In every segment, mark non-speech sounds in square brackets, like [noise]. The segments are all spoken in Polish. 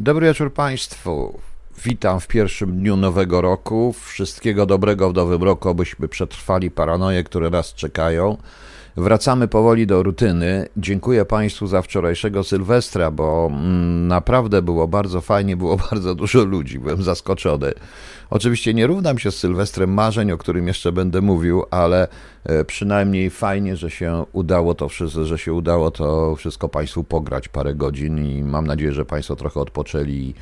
Dobry wieczór Państwu. Witam w pierwszym dniu nowego roku. Wszystkiego dobrego w nowym roku, abyśmy przetrwali paranoje, które nas czekają. Wracamy powoli do rutyny. Dziękuję Państwu za wczorajszego Sylwestra, bo mm, naprawdę było bardzo fajnie, było [laughs] bardzo dużo ludzi. Byłem zaskoczony. Oczywiście nie równam się z Sylwestrem marzeń, o którym jeszcze będę mówił, ale e, przynajmniej fajnie, że się udało to wszystko, że się udało to wszystko Państwu pograć parę godzin i mam nadzieję, że Państwo trochę odpoczęli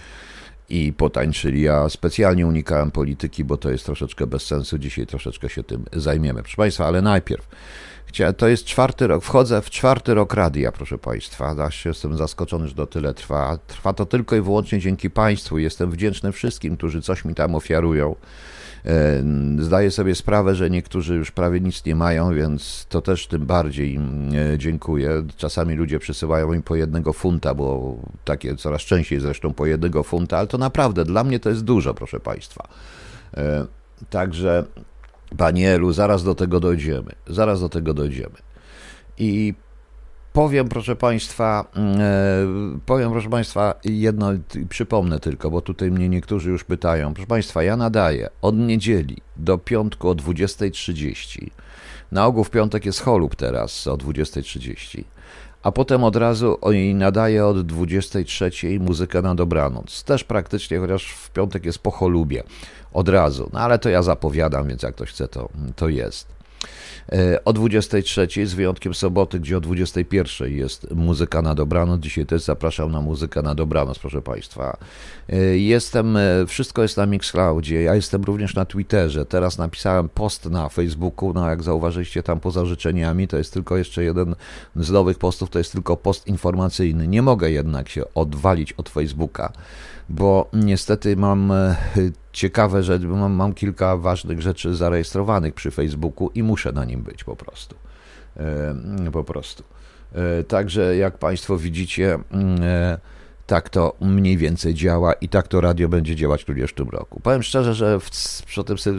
i potańczyli. Ja specjalnie unikałem polityki, bo to jest troszeczkę bez sensu. Dzisiaj troszeczkę się tym zajmiemy. Proszę Państwa, ale najpierw. To jest czwarty rok, wchodzę w czwarty rok radia, proszę Państwa. Aż jestem zaskoczony, że to tyle trwa. Trwa to tylko i wyłącznie dzięki Państwu. Jestem wdzięczny wszystkim, którzy coś mi tam ofiarują. E, zdaję sobie sprawę, że niektórzy już prawie nic nie mają, więc to też tym bardziej im e, dziękuję. Czasami ludzie przysyłają mi po jednego funta, bo takie coraz częściej zresztą po jednego funta, ale to naprawdę dla mnie to jest dużo, proszę Państwa. E, także Panie Elu, zaraz do tego dojdziemy. Zaraz do tego dojdziemy. I powiem, proszę Państwa, mm, e, powiem, proszę Państwa, jedno, przypomnę tylko, bo tutaj mnie niektórzy już pytają. Proszę Państwa, ja nadaję od niedzieli do piątku o 20.30. Na ogół w piątek jest cholub teraz o 20.30 a potem od razu nadaje od 23 muzykę na dobranoc. Też praktycznie, chociaż w piątek jest po cholubie od razu. No ale to ja zapowiadam, więc jak ktoś chce, to, to jest. E, o 23 z wyjątkiem soboty, gdzie o 21 jest muzyka na dobranoc. Dzisiaj też zapraszam na muzykę na dobranoc, proszę Państwa. E, jestem, e, wszystko jest na Mixcloudzie, ja jestem również na Twitterze. Teraz napisałem post na Facebooku, no jak zauważyliście tam poza życzeniami, to jest tylko jeszcze jeden z nowych postów, to jest tylko post informacyjny. Nie mogę jednak się odwalić od Facebooka bo niestety mam e, ciekawe rzeczy, mam, mam kilka ważnych rzeczy zarejestrowanych przy Facebooku i muszę na nim być po prostu. E, po prostu. E, także jak Państwo widzicie, mm, tak to mniej więcej działa i tak to radio będzie działać również w tym roku. Powiem szczerze, że w,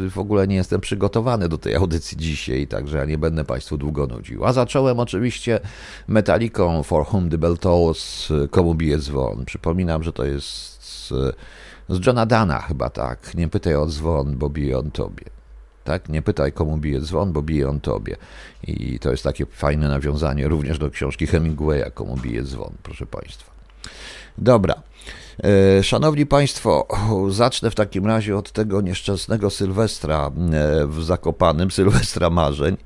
w ogóle nie jestem przygotowany do tej audycji dzisiaj, także ja nie będę Państwu długo nudził. A zacząłem oczywiście metaliką For Whom the Bell Tolls, komu bije dzwon. Przypominam, że to jest z, Johna Dana chyba tak. Nie pytaj o dzwon, bo bije on tobie. Tak? Nie pytaj, komu bije dzwon, bo bije on tobie. I to jest takie fajne nawiązanie również do książki Hemingwaya, komu bije dzwon, proszę Państwa. Dobra. E, szanowni Państwo, zacznę w takim razie od tego nieszczęsnego Sylwestra e, w Zakopanym, [laughs] Sylwestra Marzeń.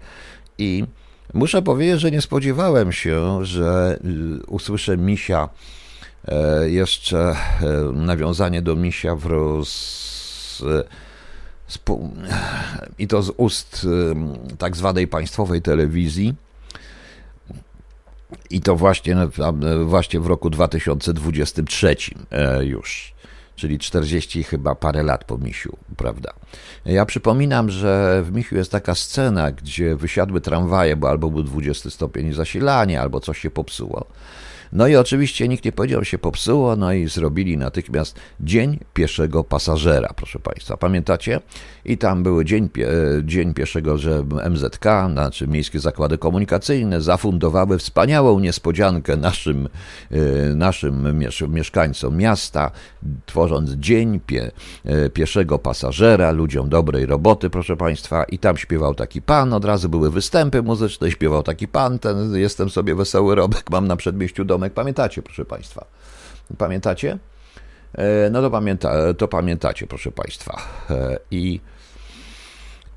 I muszę powiedzieć, że nie spodziewałem się, że y, usłyszę misia E, jeszcze e, nawiązanie do misia w roz... i to z ust e, tak zwanej państwowej telewizji. I to właśnie, właśnie w roku 2023 już, czyli 40 chyba parę lat po misiu, prawda? Ja przypominam, że w Michiu jest taka scena, gdzie wysiadły tramwaje, bo albo był 20 stopień zasilania, albo coś się popsuło. No i oczywiście nikt nie powiedział, się popsuło, no i zrobili natychmiast Dzień Pieszego Pasażera, proszę Państwa. Pamiętacie? I tam były Dzień, pie, dzień Pieszego, że MZK, znaczy Miejskie Zakłady Komunikacyjne, zafundowały wspaniałą niespodziankę naszym, e, naszym mieszkańcom miasta, tworząc Dzień pie, e, Pieszego Pasażera, ludziom dobrej roboty, proszę Państwa. I tam śpiewał taki pan, od razu były występy muzyczne, śpiewał taki pan, ten jestem sobie wesoły robek, mam na przedmieściu dom domek. Pamiętacie, proszę Państwa. Pamiętacie? E, no to, pamięta, to pamiętacie, proszę Państwa. E, I,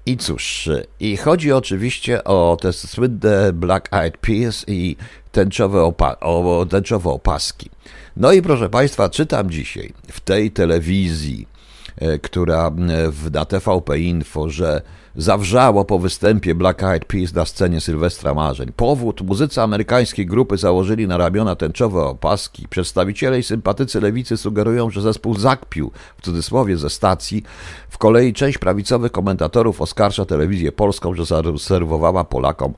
I cóż, i chodzi oczywiście o te słynne Black Eyed Peas i tęczowe, opa- o, tęczowe opaski. No i proszę Państwa, czytam dzisiaj w tej telewizji, e, która w, na TVP Info, że zawrzało po występie Black Eyed Peas na scenie Sylwestra Marzeń. Powód muzycy amerykańskiej grupy założyli na ramiona tęczowe opaski. Przedstawiciele i sympatycy lewicy sugerują, że zespół zakpił, w cudzysłowie ze stacji. W kolei część prawicowych komentatorów oskarża telewizję polską, że zaserwowała Polakom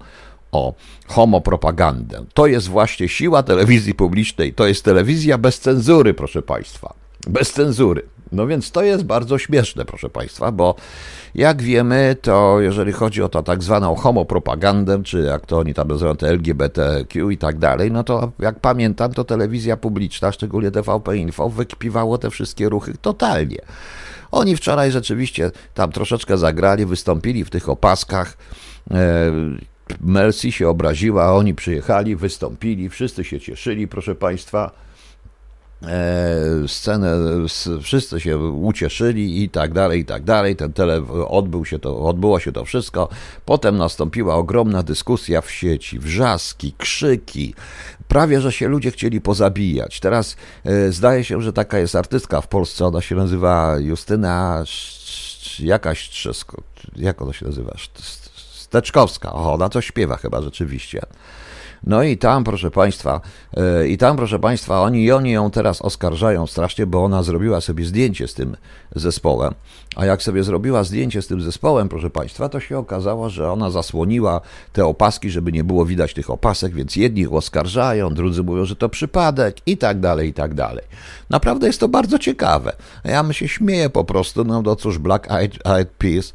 o homopropagandę. To jest właśnie siła telewizji publicznej. To jest telewizja bez cenzury, proszę Państwa. bez cenzury. No więc to jest bardzo śmieszne, proszę Państwa, bo jak wiemy, to jeżeli chodzi o to tak zwaną homopropagandę, czy jak to oni tam nazywają, te LGBTQ i tak dalej, no to jak pamiętam, to telewizja publiczna, szczególnie TVP Info, wykipiwało te wszystkie ruchy totalnie. Oni wczoraj rzeczywiście tam troszeczkę zagrali, wystąpili w tych opaskach. E, Mercy się obraziła, oni przyjechali, wystąpili, wszyscy się cieszyli, proszę Państwa. E, scenę, wszyscy się ucieszyli i tak dalej, i tak dalej. Ten tele, odbył się to, odbyło się to wszystko. Potem nastąpiła ogromna dyskusja w sieci, wrzaski, krzyki. Prawie, że się ludzie chcieli pozabijać. Teraz e, zdaje się, że taka jest artystka w Polsce, ona się nazywa Justyna jakaś Trzesko, jak ona się nazywa? Steczkowska. O, ona to śpiewa chyba rzeczywiście. No i tam, proszę Państwa, e, i tam, proszę Państwa, oni, oni ją teraz oskarżają strasznie, bo ona zrobiła sobie zdjęcie z tym zespołem. A jak sobie zrobiła zdjęcie z tym zespołem, proszę Państwa, to się okazało, że ona zasłoniła te opaski, żeby nie było widać tych opasek, więc jedni oskarżają, drudzy mówią, że to przypadek i tak dalej, i tak dalej. Naprawdę jest to bardzo ciekawe. Ja my się śmieję po prostu, no to cóż, Black Eyed, Eyed Peas,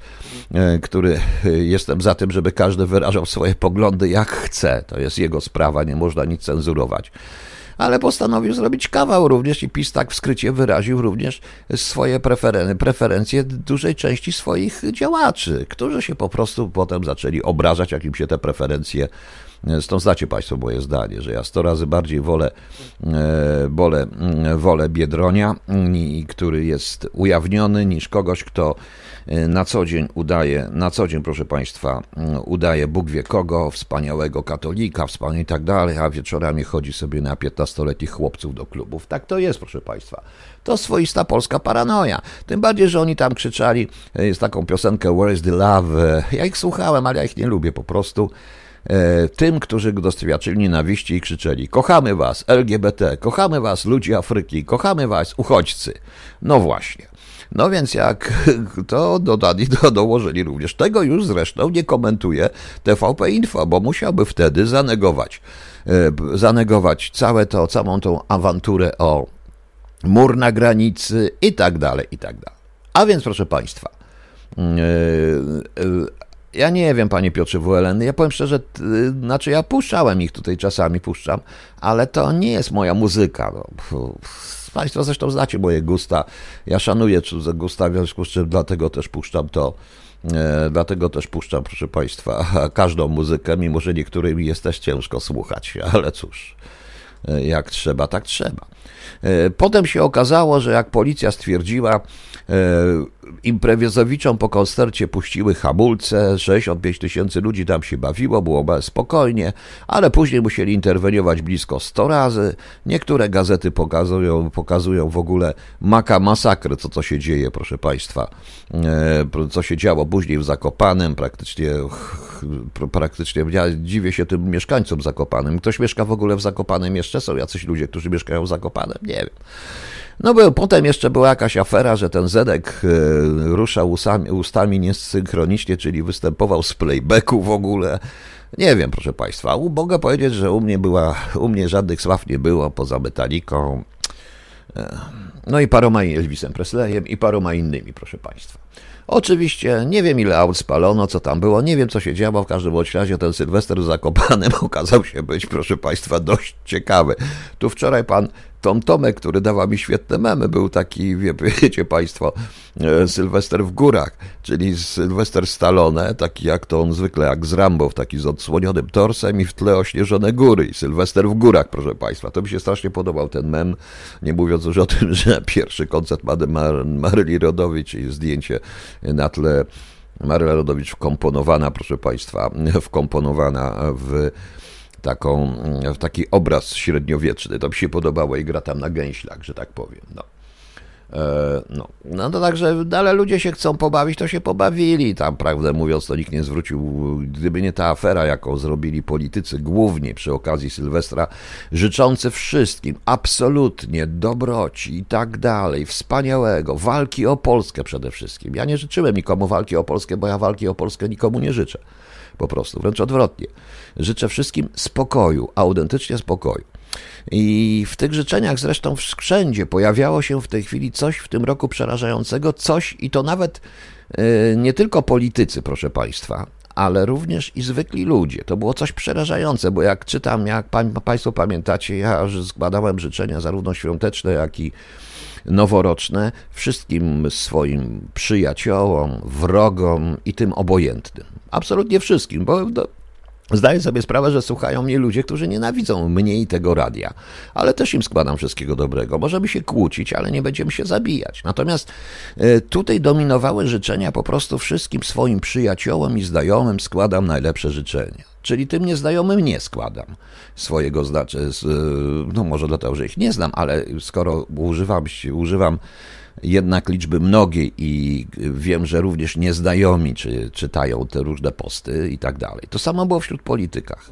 e, który e, jestem za tym, żeby każdy wyrażał swoje poglądy jak chce. To jest jego sprawa, nie można nic cenzurować. Ale postanowił zrobić kawał również i PiS tak w skrycie wyraził również swoje preferen preferencje dużej części swoich działaczy, którzy się po prostu potem zaczęli obrażać, jak im się te preferencje Stąd znacie Państwo moje zdanie, że ja sto razy bardziej wolę, e, wolę, wolę Biedronia, który jest ujawniony, niż kogoś, kto e, na co dzień udaje, na co dzień, proszę Państwa, udaje Bóg wie kogo, wspaniałego katolika, wspaniałego i tak dalej, a wieczorami chodzi sobie na 15-letnich chłopców do klubów. Tak to jest, proszę Państwa. To swoista polska paranoja. Tym bardziej, że oni tam krzyczali, e, jest taką piosenkę Where is the Love? Ja ich słuchałem, ale ja ich nie lubię po prostu. E, tym, którzy doświadczyli nienawiści i krzyczeli: Kochamy was, LGBT, kochamy was, ludzi Afryki, kochamy was, uchodźcy. No właśnie. No więc jak [laughs] to dodali, to dołożyli również. Tego już zresztą nie komentuje TVP Info, bo musiałby wtedy zanegować, e, zanegować całe to, całą tą awanturę o mur na granicy i tak dalej, i tak dalej. A więc proszę Państwa, e, ja nie wiem, panie Piotrze WLN, ja powiem szczerze, znaczy ja puszczałem ich tutaj czasami, puszczam, ale to nie jest moja muzyka. No. Państwo zresztą znacie moje gusta, ja szanuję gusta, w związku z czym dlatego też puszczam to, e, dlatego też puszczam, proszę Państwa, [laughs] każdą muzykę, mimo że niektórym jest też ciężko słuchać, ale cóż, e, jak trzeba, tak trzeba. E, potem się okazało, że jak policja stwierdziła, imprewizowiczom po koncercie puściły hamulce, 65 tysięcy ludzi tam się bawiło, było spokojnie, ale później musieli interweniować blisko 100 razy. Niektóre gazety pokazują, pokazują w ogóle maka masakrę, co to się dzieje, proszę Państwa, e, co się działo później w Zakopanem, praktycznie, praktycznie ja dziwię się tym mieszkańcom Zakopanem. Ktoś mieszka w ogóle w Zakopanem jeszcze? Są jacyś ludzie, którzy mieszkają w Zakopanem? Nie wiem. No był, potem jeszcze była jakaś afera, że ten Zedek e, ruszał usami, ustami niesynchronicznie, czyli występował z playbacku w ogóle. Nie wiem, proszę Państwa. Mogę powiedzieć, że u mnie była, u mnie żadnych sław nie było poza Metaliką. E, no i paroma Elvisem Presleyem i paroma innymi, proszę Państwa. Oczywiście nie wiem ile aut spalono, co tam było, nie wiem co się działo, w każdym razie ten Sylwester Zakopanem [laughs] okazał się być, proszę Państwa, dość ciekawy. Tu wczoraj pan Tom Tomek, który dawał mi świetne memy, był taki, wie, [laughs] wiecie Państwo, e, Sylwester w górach, czyli Sylwester Stallone, taki jak to on zwykle, jak z Rambo, taki z odsłonionym torsem i w tle ośnieżone góry. I Sylwester w górach, proszę Państwa. To mi się strasznie podobał ten mem, nie mówiąc już o tym, [laughs] że pierwszy koncert Mar Maryli Rodowicz i zdjęcie na tle Maryla Rodowicz wkomponowana, proszę Państwa, wkomponowana w taką, w taki obraz średniowieczny. To mi się podobało i gra tam na gęślach, że tak powiem. No. E, no, no to także, ale ludzie się chcą pobawić, to się pobawili. Tam, prawdę mówiąc, to nikt nie zwrócił, gdyby nie ta afera, jaką zrobili politycy, głównie przy okazji Sylwestra, życzący wszystkim absolutnie dobroci i tak dalej, wspaniałego, walki o Polskę przede wszystkim. Ja nie życzyłem nikomu walki o Polskę, bo ja walki o Polskę nikomu nie życzę. Po prostu, wręcz odwrotnie. Życzę wszystkim spokoju, autentycznie spokoju. I w tych życzeniach zresztą wszędzie pojawiało się w tej chwili coś w tym roku przerażającego, coś i to nawet nie tylko politycy, proszę Państwa, ale również i zwykli ludzie. To było coś przerażające, bo jak czytam, jak Państwo pamiętacie, ja składałem życzenia zarówno świąteczne, jak i noworoczne wszystkim swoim przyjaciołom, wrogom i tym obojętnym. Absolutnie wszystkim, bo Zdaję sobie sprawę, że słuchają mnie ludzie, którzy nienawidzą mnie i tego radia, ale też im składam wszystkiego dobrego. Możemy się kłócić, ale nie będziemy się zabijać. Natomiast e, tutaj dominowały życzenia po prostu wszystkim swoim przyjaciołom i znajomym składam najlepsze życzenia. Czyli tym nieznajomym nie składam swojego znaczy, no może dlatego, że ich nie znam, ale skoro używam, używam jednak liczby mnogiej i wiem, że również nieznajomi czy, czytają te różne posty i tak dalej. To samo było wśród politykach.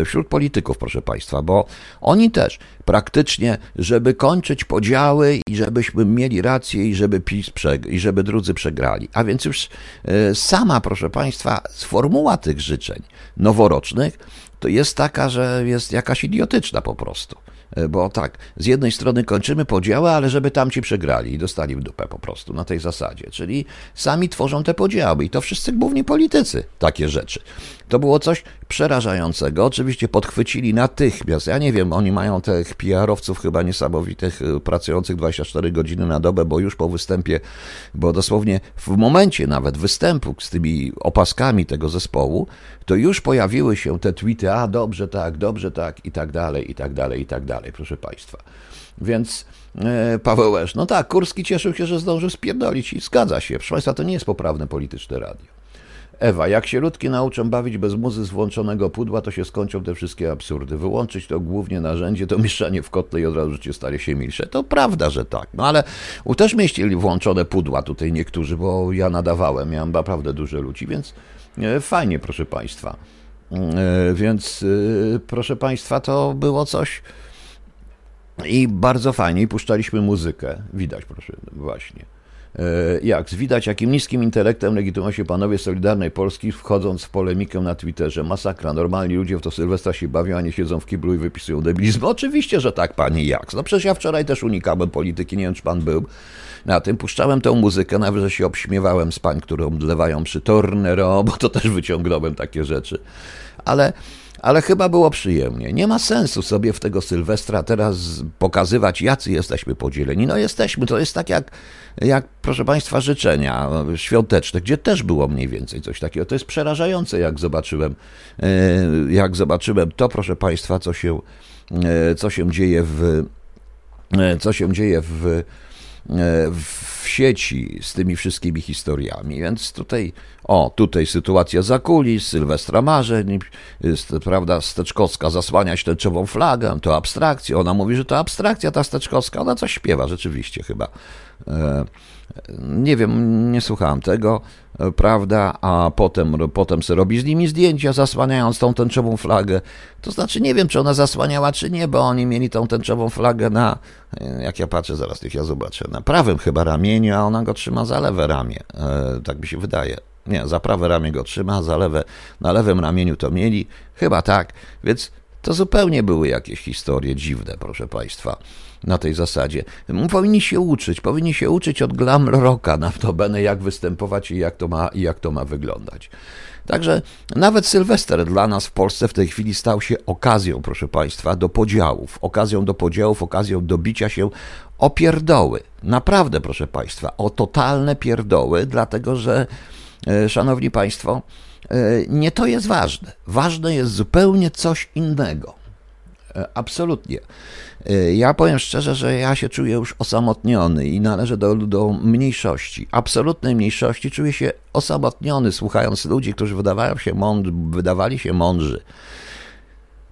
E, wśród polityków, proszę Państwa, bo oni też praktycznie, żeby kończyć podziały i żebyśmy mieli rację i żeby PiS i żeby drudzy przegrali. A więc już e, sama, proszę Państwa, formuła tych życzeń noworocznych to jest taka, że jest jakaś idiotyczna po prostu. E, bo tak, z jednej strony kończymy podziały, ale żeby tamci przegrali i dostali w dupę po prostu na tej zasadzie. Czyli sami tworzą te podziały i to wszyscy głównie politycy takie rzeczy. To było coś przerażającego. Oczywiście podchwycili natychmiast. Ja nie wiem, oni mają tych PR-owców chyba niesamowitych, e, pracujących 24 godziny na dobę, bo już po występie, bo dosłownie w momencie nawet występu z tymi opaskami tego zespołu, to już pojawiły się te tweety, a dobrze tak, dobrze tak i tak dalej, i tak dalej, i tak dalej, proszę Państwa. Więc e, Paweł Esz, no tak, Kurski cieszył się, że zdążył spierdolić i zgadza się. Proszę Państwa, to nie jest poprawne polityczne radio. Ewa, jak się ludki nauczą bawić bez muzy z włączonego pudła, to się skończą te wszystkie absurdy. Wyłączyć to głównie narzędzie, to mieszanie w kotle i od razu życie stanie się milsze. To prawda, że tak. No ale też mieścili włączone pudła tutaj niektórzy, bo ja nadawałem, miałem naprawdę dużo ludzi, więc e, fajnie, proszę Państwa. E, więc, proszę Państwa, to było coś i bardzo fajnie. I puszczaliśmy muzykę. Widać, proszę, właśnie. E, jak widać, jakim niskim intelektem legitymują się panowie Solidarnej Polski, wchodząc w polemikę na Twitterze. Masakra. Normalni ludzie w to Sylwestra się bawią, a nie siedzą w kiblu i wypisują debilizm. Oczywiście, że tak, pani Jaks. No przecież ja wczoraj też unikałem polityki, nie wiem, czy pan był na tym. Puszczałem tę muzykę, nawet że się obśmiewałem z pań, które omdlewają przy Tornero, bo to też wyciągnąłem takie rzeczy. Ale ale chyba było przyjemnie. Nie ma sensu sobie w tego Sylwestra teraz pokazywać, jacy jesteśmy podzieleni. No jesteśmy, to jest tak jak, jak proszę Państwa, życzenia świąteczne, gdzie też było mniej więcej coś takiego. To jest przerażające, jak zobaczyłem, e, jak zobaczyłem to, proszę Państwa, co się, e, co się dzieje w, e, co się dzieje w, w sieci z tymi wszystkimi historiami. Więc tutaj, o, tutaj sytuacja za kulis, Sylwestra Marzeń, jest, prawda, Steczkowska zasłaniać tęczową flagę, to abstrakcja. Ona mówi, że to abstrakcja ta Steczkowska, ona coś śpiewa rzeczywiście chyba. E, nie wiem, nie słuchałem tego, e, prawda, a potem, potem sobie robi z nimi zdjęcia, zasłaniając tą tęczową flagę. To znaczy, nie wiem, czy ona zasłaniała, czy nie, bo oni mieli tą tęczową flagę na, e, jak ja patrzę, zaraz tych ja zobaczę, na prawym chyba ramieniu, a ona go trzyma za lewe ramię, tak mi się wydaje. Nie, za prawe ramię go trzyma, za lewe, na lewym ramieniu to mieli, chyba tak, więc to zupełnie były jakieś historie dziwne, proszę Państwa na tej zasadzie. Powinni się uczyć, powinni się uczyć od glam rocka na to jak występować i jak to ma, i jak to ma wyglądać. Także nawet Sylwester dla nas w Polsce w tej chwili stał się okazją, proszę Państwa, do podziałów. Okazją do podziałów, okazją do bicia się o pierdoły. Naprawdę, proszę Państwa, o totalne pierdoły, dlatego że, e, Szanowni Państwo, e, nie to jest ważne. Ważne jest zupełnie coś innego. E, absolutnie. E, ja powiem szczerze, że ja się czuję już osamotniony i należę do, do mniejszości, absolutnej mniejszości. Czuję się osamotniony, słuchając ludzi, którzy wydawają się mądrzy, wydawali się mądrzy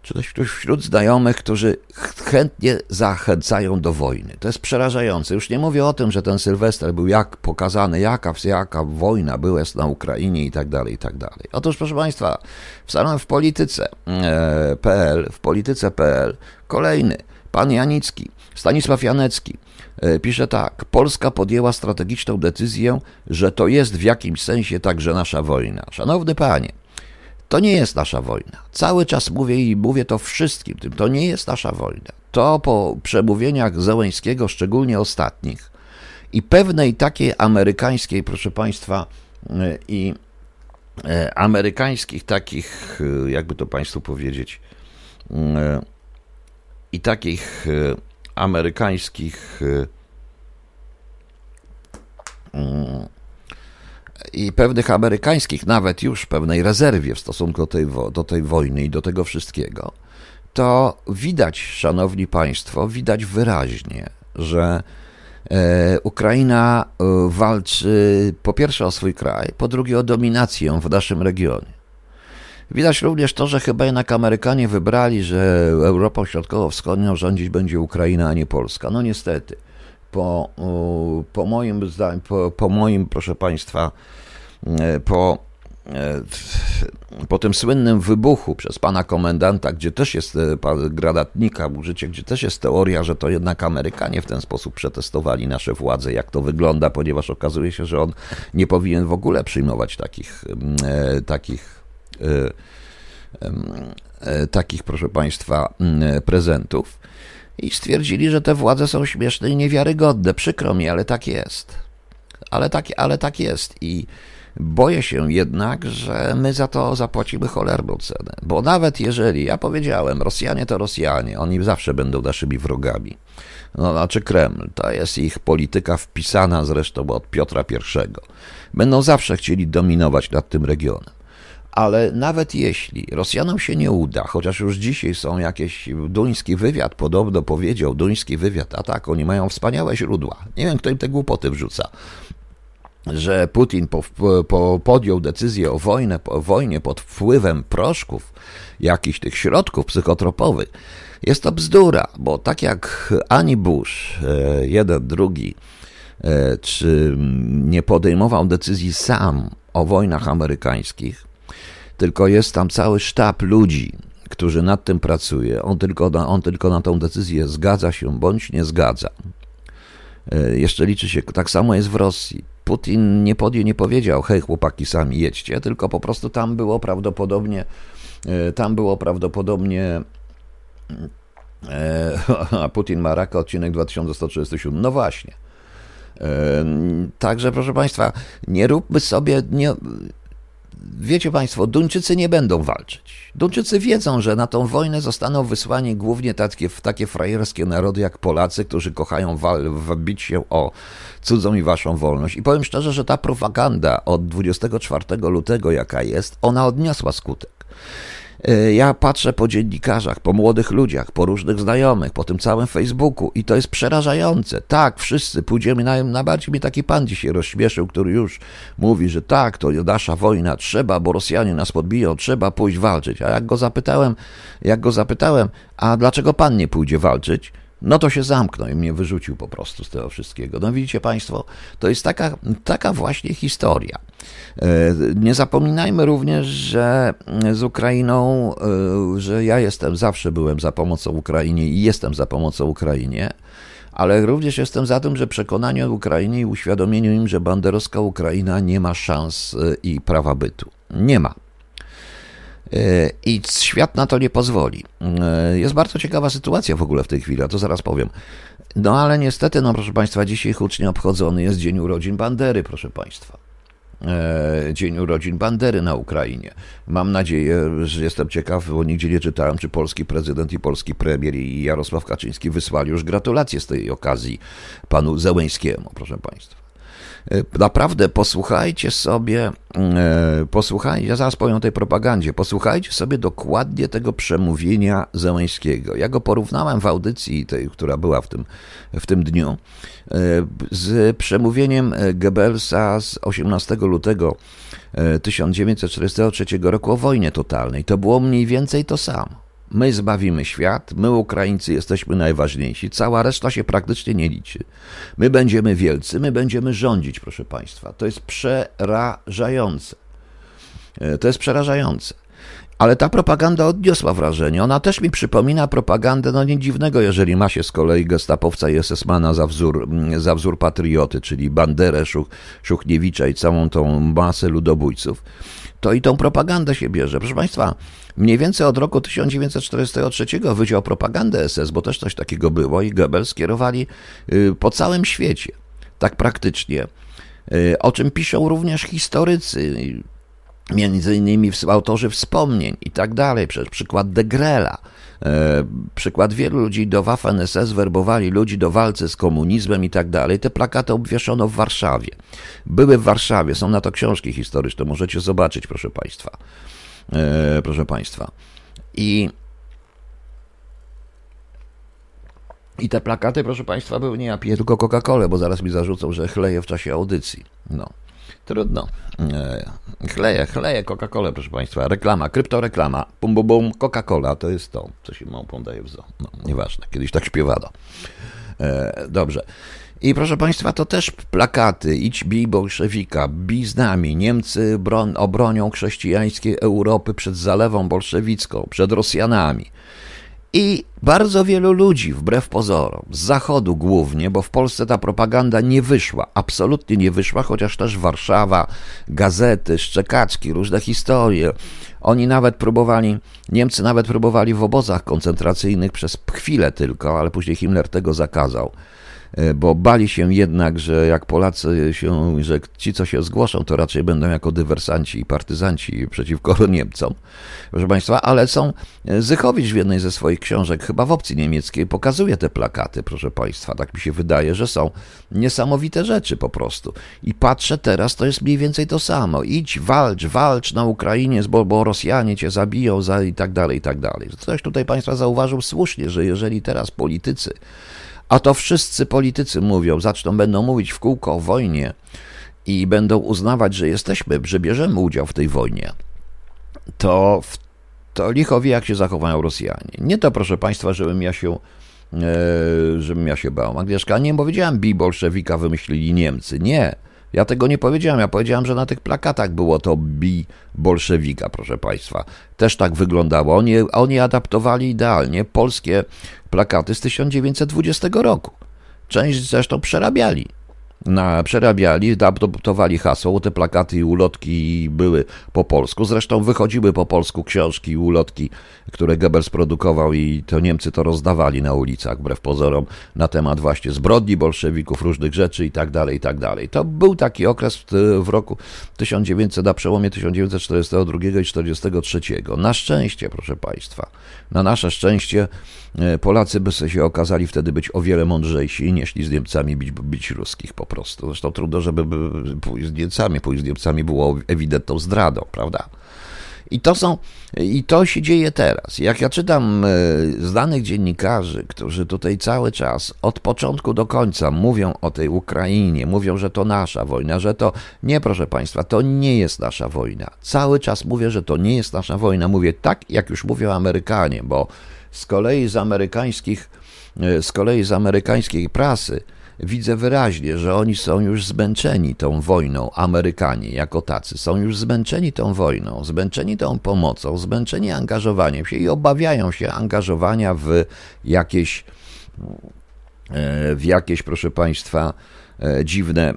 czy też wśród znajomych, którzy chętnie zachęcają do wojny. To jest przerażające. Już nie mówię o tym, że ten Sylwester był jak pokazany, jaka, jaka wojna była na Ukrainie i tak dalej, i tak dalej. Otóż, proszę Państwa, w samym w polityce.pl, w polityce.pl kolejny, pan Janicki, Stanisław Janecki, e, pisze tak. Polska podjęła strategiczną decyzję, że to jest w jakimś sensie także nasza wojna. Szanowny panie, To nie jest nasza wojna. Cały czas mówię i mówię to wszystkim tym. To nie jest nasza wojna. To po przemówieniach Zełęńskiego, szczególnie ostatnich, i pewnej takiej amerykańskiej, proszę Państwa, i e, amerykańskich takich, e, jakby to Państwu powiedzieć, e, i takich amerykańskich i pewnych amerykańskich, nawet już pewnej rezerwie w stosunku do tej, do tej wojny i do tego wszystkiego, to widać, szanowni państwo, widać wyraźnie, że e, Ukraina e, walczy po pierwsze o swój kraj, po drugie o dominację w naszym regionie. Widać również to, że chyba jednak Amerykanie wybrali, że Europą Środkowo-Wschodnią rządzić będzie Ukraina, a nie Polska. No niestety po, po moim zdaniu, po, po moim, proszę Państwa, po, e, po tym słynnym wybuchu przez pana komendanta, gdzie też jest e, gradatnika użycie, gdzie też jest teoria, że to jednak Amerykanie w ten sposób przetestowali nasze władze, jak to wygląda, ponieważ okazuje się, że on nie powinien w ogóle przyjmować takich, takich, takich proszę Państwa, prezentów i stwierdzili, że te władze są śmieszne i niewiarygodne. Przykro mi, ale tak jest. Ale tak, ale tak jest. I boję się jednak, że my za to zapłacimy cholerną cenę. Bo nawet jeżeli, ja powiedziałem, Rosjanie to Rosjanie, oni zawsze będą naszymi wrogami. No, znaczy Kreml, to jest ich polityka wpisana zresztą od Piotra I. Będą zawsze chcieli dominować nad tym regionem ale nawet jeśli Rosjanom się nie uda, chociaż już dzisiaj są jakieś, duński wywiad podobno powiedział, duński wywiad, a tak, oni mają wspaniałe źródła. Nie wiem, kto im te głupoty wrzuca że Putin po, po podjął decyzję o, wojnę, o wojnie pod wpływem proszków, jakichś tych środków psychotropowych, jest to bzdura, bo tak jak ani Bush, e, jeden, drugi, e, czy nie podejmował decyzji sam o wojnach amerykańskich, tylko jest tam cały sztab ludzi, którzy nad tym pracuje. On tylko, on tylko na tą decyzję zgadza się bądź nie zgadza. E, jeszcze liczy się, tak samo jest w Rosji. Putin nie podjął, nie powiedział, hej chłopaki, sami jedźcie, tylko po prostu tam było prawdopodobnie, e, tam było prawdopodobnie e, [laughs] a Putin ma raka, odcinek 2137. No właśnie. Także proszę Państwa, nie róbmy sobie, nie, wiecie Państwo, Duńczycy nie będą walczyć. Duńczycy wiedzą, że na tą wojnę zostaną wysłani głównie takie, takie frajerskie narody jak Polacy, którzy kochają wal, wbić się o cudzą i waszą wolność. I powiem szczerze, że ta propaganda od 24 lutego, jaka jest, ona odniosła skutek. E, ja patrzę po dziennikarzach, po młodych ludziach, po różnych znajomych, po tym całym Facebooku i to jest przerażające. Tak, wszyscy pójdziemy na, na bardziej mnie taki pan dzisiaj rozśmieszył, który już mówi, że tak, to nasza wojna, trzeba, bo Rosjanie nas podbiją, trzeba pójść walczyć. A jak go zapytałem, jak go zapytałem, a dlaczego pan nie pójdzie walczyć? No to się zamknął i mnie wyrzucił po prostu z tego wszystkiego. No widzicie Państwo, to jest taka, taka właśnie historia. E, nie zapominajmy również, że z Ukrainą, e, że ja jestem, zawsze byłem za pomocą Ukrainie i jestem za pomocą Ukrainie, ale również jestem za tym, że przekonanie o Ukrainie i uświadomieniu im, że banderowska Ukraina nie ma szans e, i prawa bytu. Nie ma. I świat na to nie pozwoli. Jest bardzo ciekawa sytuacja w ogóle w tej chwili, a to zaraz powiem. No ale niestety, no proszę Państwa, dzisiaj hucznie obchodzony jest Dzień Urodzin Bandery, proszę Państwa. E, dzień urodzin Bandery na Ukrainie. Mam nadzieję, że jestem ciekaw, bo nigdzie nie czytałem, czy polski prezydent i polski premier i Jarosław Kaczyński wysłali już gratulacje z tej okazji panu Zełęńskiemu, proszę Państwa. E, naprawdę posłuchajcie sobie, e, posłuchajcie, ja zaraz powiem o tej propagandzie, posłuchajcie sobie dokładnie tego przemówienia Zełęńskiego. Ja go porównałem w audycji tej, która była w tym, w tym dniu, e, z przemówieniem Goebbelsa z 18 lutego 1943 roku o wojnie totalnej. To było mniej więcej to samo. My zbawimy świat, my Ukraińcy jesteśmy najważniejsi, cała reszta się praktycznie nie liczy. My będziemy wielcy, my będziemy rządzić, proszę Państwa. To jest przerażające. E, to jest przerażające. Ale ta propaganda odniosła wrażenie. Ona też mi przypomina propagandę, no nie dziwnego, jeżeli ma się z kolei gestapowca i SS-mana za wzór, za wzór patrioty, czyli Banderę, Szuch, Szuchniewicza i całą tą masę ludobójców, to i tą propagandę się bierze. Proszę Państwa, mniej więcej od roku 1943 Wydział Propagandy SS, bo też coś takiego było, i Goebbels kierowali y, po całym świecie, tak praktycznie, y, o czym piszą również historycy, między innymi autorzy wspomnień i tak dalej, przez przykład de Grela, e, przykład wielu ludzi do Waffen-SS werbowali ludzi do walce z komunizmem i tak dalej. Te plakaty obwieszono w Warszawie. Były w Warszawie, są na to książki historyczne, możecie zobaczyć, proszę Państwa. E, proszę Państwa. I I te plakaty, proszę Państwa, były nie ja piję tylko Coca-Colę, bo zaraz mi zarzucą, że chleję w czasie audycji. No. Trudno. Chleję, chleję Coca-Colę, proszę Państwa. Reklama, kryptoreklama. Bum, bum, bum. Coca-Cola to jest to, co się małpą daje w zoo. No, nieważne, kiedyś tak śpiewano. E, dobrze. I proszę Państwa, to też plakaty. Idź bij bolszewika, bij z nami. Niemcy bron, obronią chrześcijańskiej Europy przed zalewą bolszewicką, przed Rosjanami. I bardzo wielu ludzi, wbrew pozorom, z zachodu głównie, bo w Polsce ta propaganda nie wyszła, absolutnie nie wyszła, chociaż też Warszawa, gazety, szczekaczki, różne historie. Oni nawet próbowali, Niemcy nawet próbowali w obozach koncentracyjnych przez chwilę tylko, ale później Himmler tego zakazał bo bali się jednak, że jak Polacy się, że ci, co się zgłoszą, to raczej będą jako dywersanci i partyzanci przeciwko [laughs] Niemcom. Proszę Państwa, ale są, e, Zychowicz w jednej ze swoich książek, chyba w opcji niemieckiej, pokazuje te plakaty, proszę Państwa. Tak mi się wydaje, że są niesamowite rzeczy po prostu. I patrzę teraz, to jest mniej więcej to samo. Idź, walcz, walcz na Ukrainie, bo, bo Rosjanie cię zabiją za i tak dalej, i tak dalej. Coś tutaj Państwa zauważył słusznie, że jeżeli teraz politycy a to wszyscy politycy mówią, zaczną, będą mówić w kółko o wojnie i będą uznawać, że jesteśmy, że bierzemy udział w tej wojnie. To, to licho wie, jak się zachowają Rosjanie. Nie to, proszę Państwa, żebym ja się e, żebym ja się bał. Agnieszka, nie powiedziałem, bi bolszewika wymyślili Niemcy. Nie. Ja tego nie powiedziałem. Ja powiedziałem, że na tych plakatach było to bi bolszewika, proszę Państwa. Też tak wyglądało. Oni, oni adaptowali idealnie polskie plakaty z 1920 roku. Część zresztą przerabiali na, przerabiali, adoptowali hasło, te plakaty i ulotki były po polsku. Zresztą wychodziły po polsku książki i ulotki, które Goebbels produkował i to Niemcy to rozdawali na ulicach, wbrew pozorom, na temat właśnie zbrodni bolszewików, różnych rzeczy i tak dalej, i tak dalej. To był taki okres w, w roku 1900, na przełomie 1942 i 1943. Na szczęście, proszę Państwa, na nasze szczęście E, Polacy by się okazali wtedy być o wiele mądrzejsi i z Niemcami bić, bić ruskich po prostu. Zresztą trudno, żeby pójść z Niemcami. Pójść z Niemcami było ewidentną zdradą, prawda? I to są, i to się dzieje teraz. Jak ja czytam e, znanych dziennikarzy, którzy tutaj cały czas, od początku do końca mówią o tej Ukrainie, mówią, że to nasza wojna, że to nie, proszę Państwa, to nie jest nasza wojna. Cały czas mówię, że to nie jest nasza wojna. Mówię tak, jak już mówią Amerykanie, bo z kolei z amerykańskich, e, z kolei z amerykańskiej prasy widzę wyraźnie, że oni są już zmęczeni tą wojną, Amerykanie jako tacy, są już zmęczeni tą wojną, zmęczeni tą pomocą, zmęczeni angażowaniem się i obawiają się angażowania w jakieś, e, w jakieś, proszę Państwa, e, dziwne,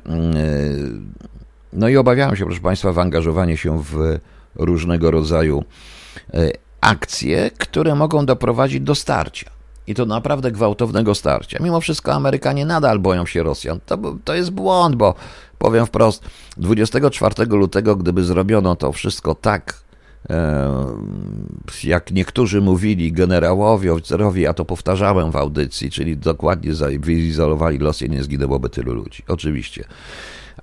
no i obawiają się, proszę Państwa, w angażowanie się w różnego rodzaju akcje, które mogą doprowadzić do starcia. I to naprawdę gwałtownego starcia. Mimo wszystko Amerykanie nadal boją się Rosjan. To, to jest błąd, bo powiem wprost, 24 lutego, gdyby zrobiono to wszystko tak, jak niektórzy mówili, generałowie, oficerowie, ja to powtarzałem w audycji, czyli dokładnie wyizolowali Rosję, nie zginęłoby tylu ludzi. Oczywiście.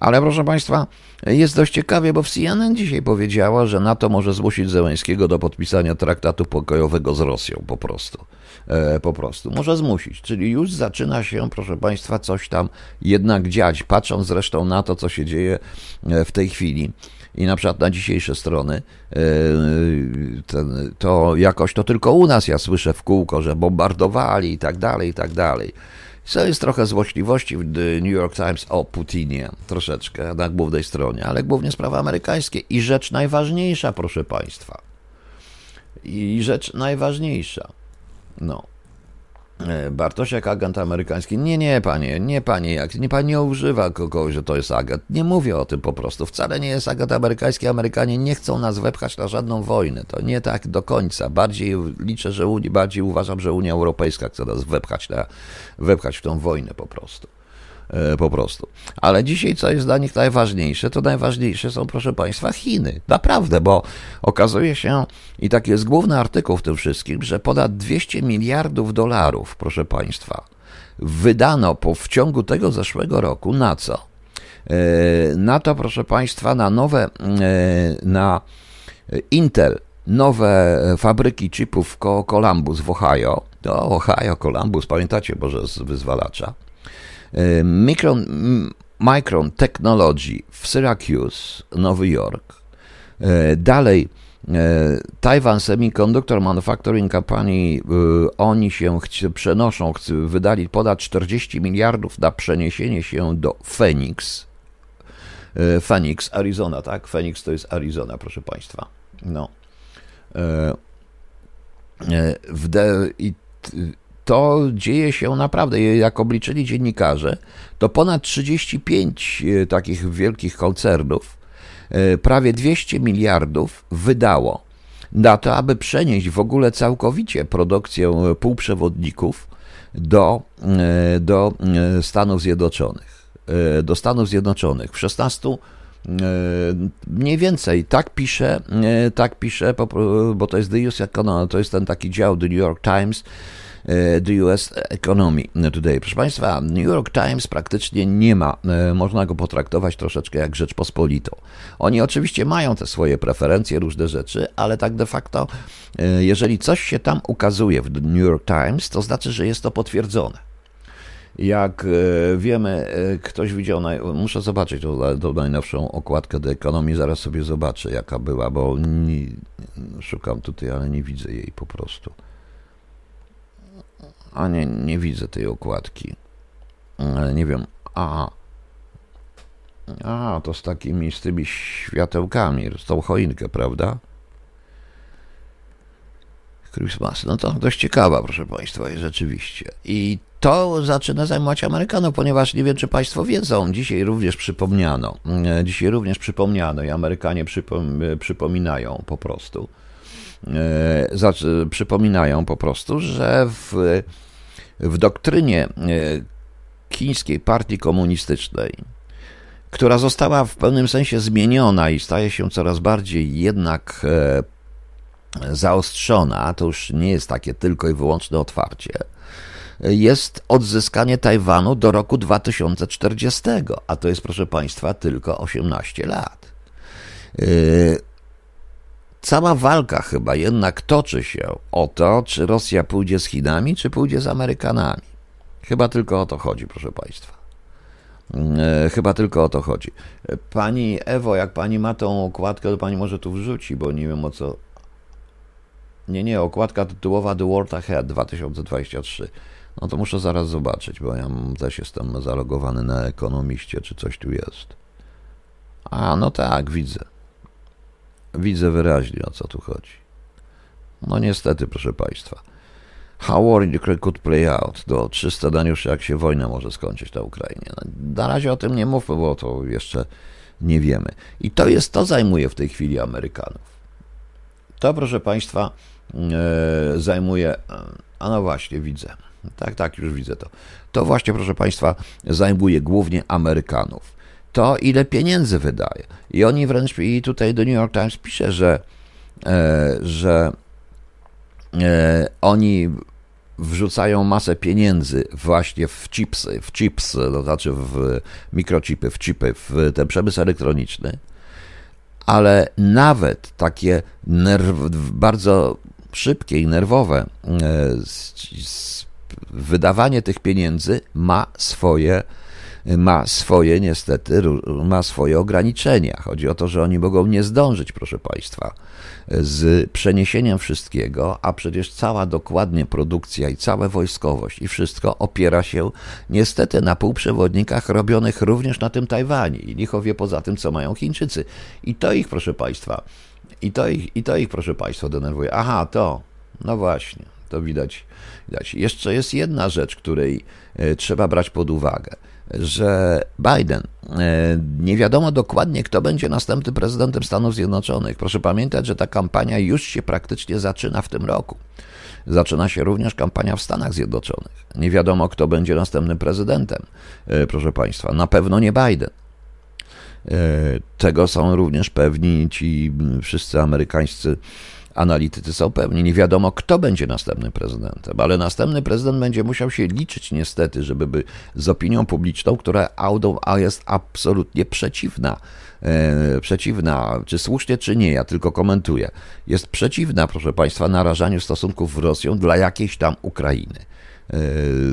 Ale proszę Państwa, jest dość ciekawie, bo w CNN dzisiaj powiedziała, że NATO może zmusić Zełęskiego do podpisania traktatu pokojowego z Rosją po prostu. E, po prostu. Może zmusić. Czyli już zaczyna się, proszę Państwa, coś tam jednak dziać. Patrząc zresztą na to, co się dzieje e, w tej chwili i na przykład na dzisiejsze strony, e, to jakoś to tylko u nas ja słyszę w kółko, że bombardowali i tak dalej, i tak dalej. Co jest trochę złośliwości w The New York Times o Putinie, troszeczkę na głównej stronie, ale głównie sprawy amerykańskie. I rzecz najważniejsza, proszę Państwa. I rzecz najważniejsza. No. E, Bartosiak, agent amerykański. Nie, nie, panie, nie, panie, jak nie pani używa kogoś, że to jest agent. Nie mówię o tym po prostu. Wcale nie jest agent amerykański. Amerykanie nie chcą nas wepchać na żadną wojnę. To nie tak do końca. Bardziej liczę, że bardziej uważam, że Unia Europejska chce nas wepchać, na, wepchać w tą wojnę po prostu. E, po prostu. Ale dzisiaj, co jest dla nich najważniejsze, to najważniejsze są, proszę Państwa, Chiny. Naprawdę, bo okazuje się, i taki jest główny artykuł w tym wszystkim, że ponad 200 miliardów dolarów, proszę Państwa, wydano po, w ciągu tego zeszłego roku na co? E, na to, proszę Państwa, na nowe, e, na Intel, nowe fabryki chipów Columbus w Ohio. To Ohio, Columbus, pamiętacie może z wyzwalacza Micron, Micron Technology w Syracuse, Nowy Jork. E, dalej e, Taiwan Semiconductor Manufacturing Company, oni się przenoszą, wydali ponad 40 miliardów na przeniesienie się do Phoenix. Phoenix, Arizona, tak? Phoenix to jest Arizona, proszę Państwa. No. I to dzieje się naprawdę, jak obliczyli dziennikarze, to ponad 35 e, takich wielkich koncernów, e, prawie 200 miliardów wydało na to, aby przenieść w ogóle całkowicie produkcję półprzewodników do, e, do Stanów Zjednoczonych. Do Stanów Zjednoczonych. W 16 mniej więcej tak pisze, tak pisze, bo to jest The US Economy, to jest ten taki dział The New York Times, E, the US Economy Today. Proszę Państwa, New York Times praktycznie nie ma, e, można go potraktować troszeczkę jak Rzeczpospolitą. Oni oczywiście mają te swoje preferencje, różne rzeczy, ale tak de facto, e, jeżeli coś się tam ukazuje w New York Times, to znaczy, że jest to potwierdzone. Jak wiemy, ktoś widział, muszę zobaczyć tą, tą najnowszą okładkę do ekonomii, zaraz sobie zobaczę, jaka była, bo nie, szukam tutaj, ale nie widzę jej po prostu. A nie, nie widzę tej okładki. Nie wiem. A. A, to z takimi, z tymi światełkami, z tą choinkę, prawda? Christmas. No to dość ciekawa, proszę Państwa, jest rzeczywiście. I to zaczyna zajmować Amerykanów, ponieważ nie wiem, czy Państwo wiedzą, dzisiaj również przypomniano, e, dzisiaj również przypomniano i Amerykanie przypom przypominają po prostu, e, przypominają po prostu, że w w doktrynie e, chińskiej partii komunistycznej, która została w pewnym sensie zmieniona i staje się coraz bardziej jednak e, zaostrzona, to już nie jest takie tylko i wyłączne otwarcie, jest odzyskanie Tajwanu do roku 2040, a to jest, proszę Państwa, tylko 18 lat. E, Cała walka chyba jednak toczy się o to, czy Rosja pójdzie z Chinami, czy pójdzie z Amerykanami. Chyba tylko o to chodzi, proszę Państwa. E, chyba tylko o to chodzi. Pani Ewo, jak pani ma tą okładkę, to pani może tu wrzuci, bo nie wiem o co. Nie, nie, okładka tytułowa The World Ahead 2023. No to muszę zaraz zobaczyć, bo ja też jestem zalogowany na ekonomiście, czy coś tu jest. A, no tak, widzę. Widzę wyraźnie, o co tu chodzi. No niestety, proszę Państwa. How war in Ukraine could play out. Do 300 Daniuszy, jak się wojna może skończyć na Ukrainie. No, na razie o tym nie mówmy, bo to jeszcze nie wiemy. I to jest, to zajmuje w tej chwili Amerykanów. To, proszę Państwa, e, zajmuje, a no właśnie, widzę. Tak, tak, już widzę to. To właśnie, proszę Państwa, zajmuje głównie Amerykanów to ile pieniędzy wydaje. I oni wręcz, i tutaj do New York Times pisze, że, e, że e, oni wrzucają masę pieniędzy właśnie w chipsy, w chipsy, to znaczy w mikrochipy, w chipy, w ten przemysł elektroniczny, ale nawet takie nerw, bardzo szybkie i nerwowe e, wydawanie tych pieniędzy ma swoje ma swoje niestety, ma swoje ograniczenia. Chodzi o to, że oni mogą nie zdążyć, proszę Państwa, z przeniesieniem wszystkiego, a przecież cała dokładnie produkcja i cała wojskowość i wszystko opiera się niestety na półprzewodnikach robionych również na tym Tajwanie i licho wie poza tym, co mają Chińczycy. I to ich, proszę Państwa, I to ich, i to ich proszę Państwa, denerwuje. Aha, to, no właśnie, to widać. widać. Jeszcze jest jedna rzecz, której e, trzeba brać pod uwagę że Biden, e, nie wiadomo dokładnie, kto będzie następnym prezydentem Stanów Zjednoczonych. Proszę pamiętać, że ta kampania już się praktycznie zaczyna w tym roku. Zaczyna się również kampania w Stanach Zjednoczonych. Nie wiadomo, kto będzie następnym prezydentem, e, proszę Państwa. Na pewno nie Biden. E, tego są również pewni ci wszyscy amerykańscy Analitycy są pewni, nie wiadomo, kto będzie następnym prezydentem, ale następny prezydent będzie musiał się liczyć niestety, żeby by z opinią publiczną, która jest absolutnie przeciwna. E, przeciwna, czy słusznie, czy nie, ja tylko komentuję. Jest przeciwna, proszę Państwa, narażaniu stosunków z Rosją dla jakiejś tam Ukrainy. E,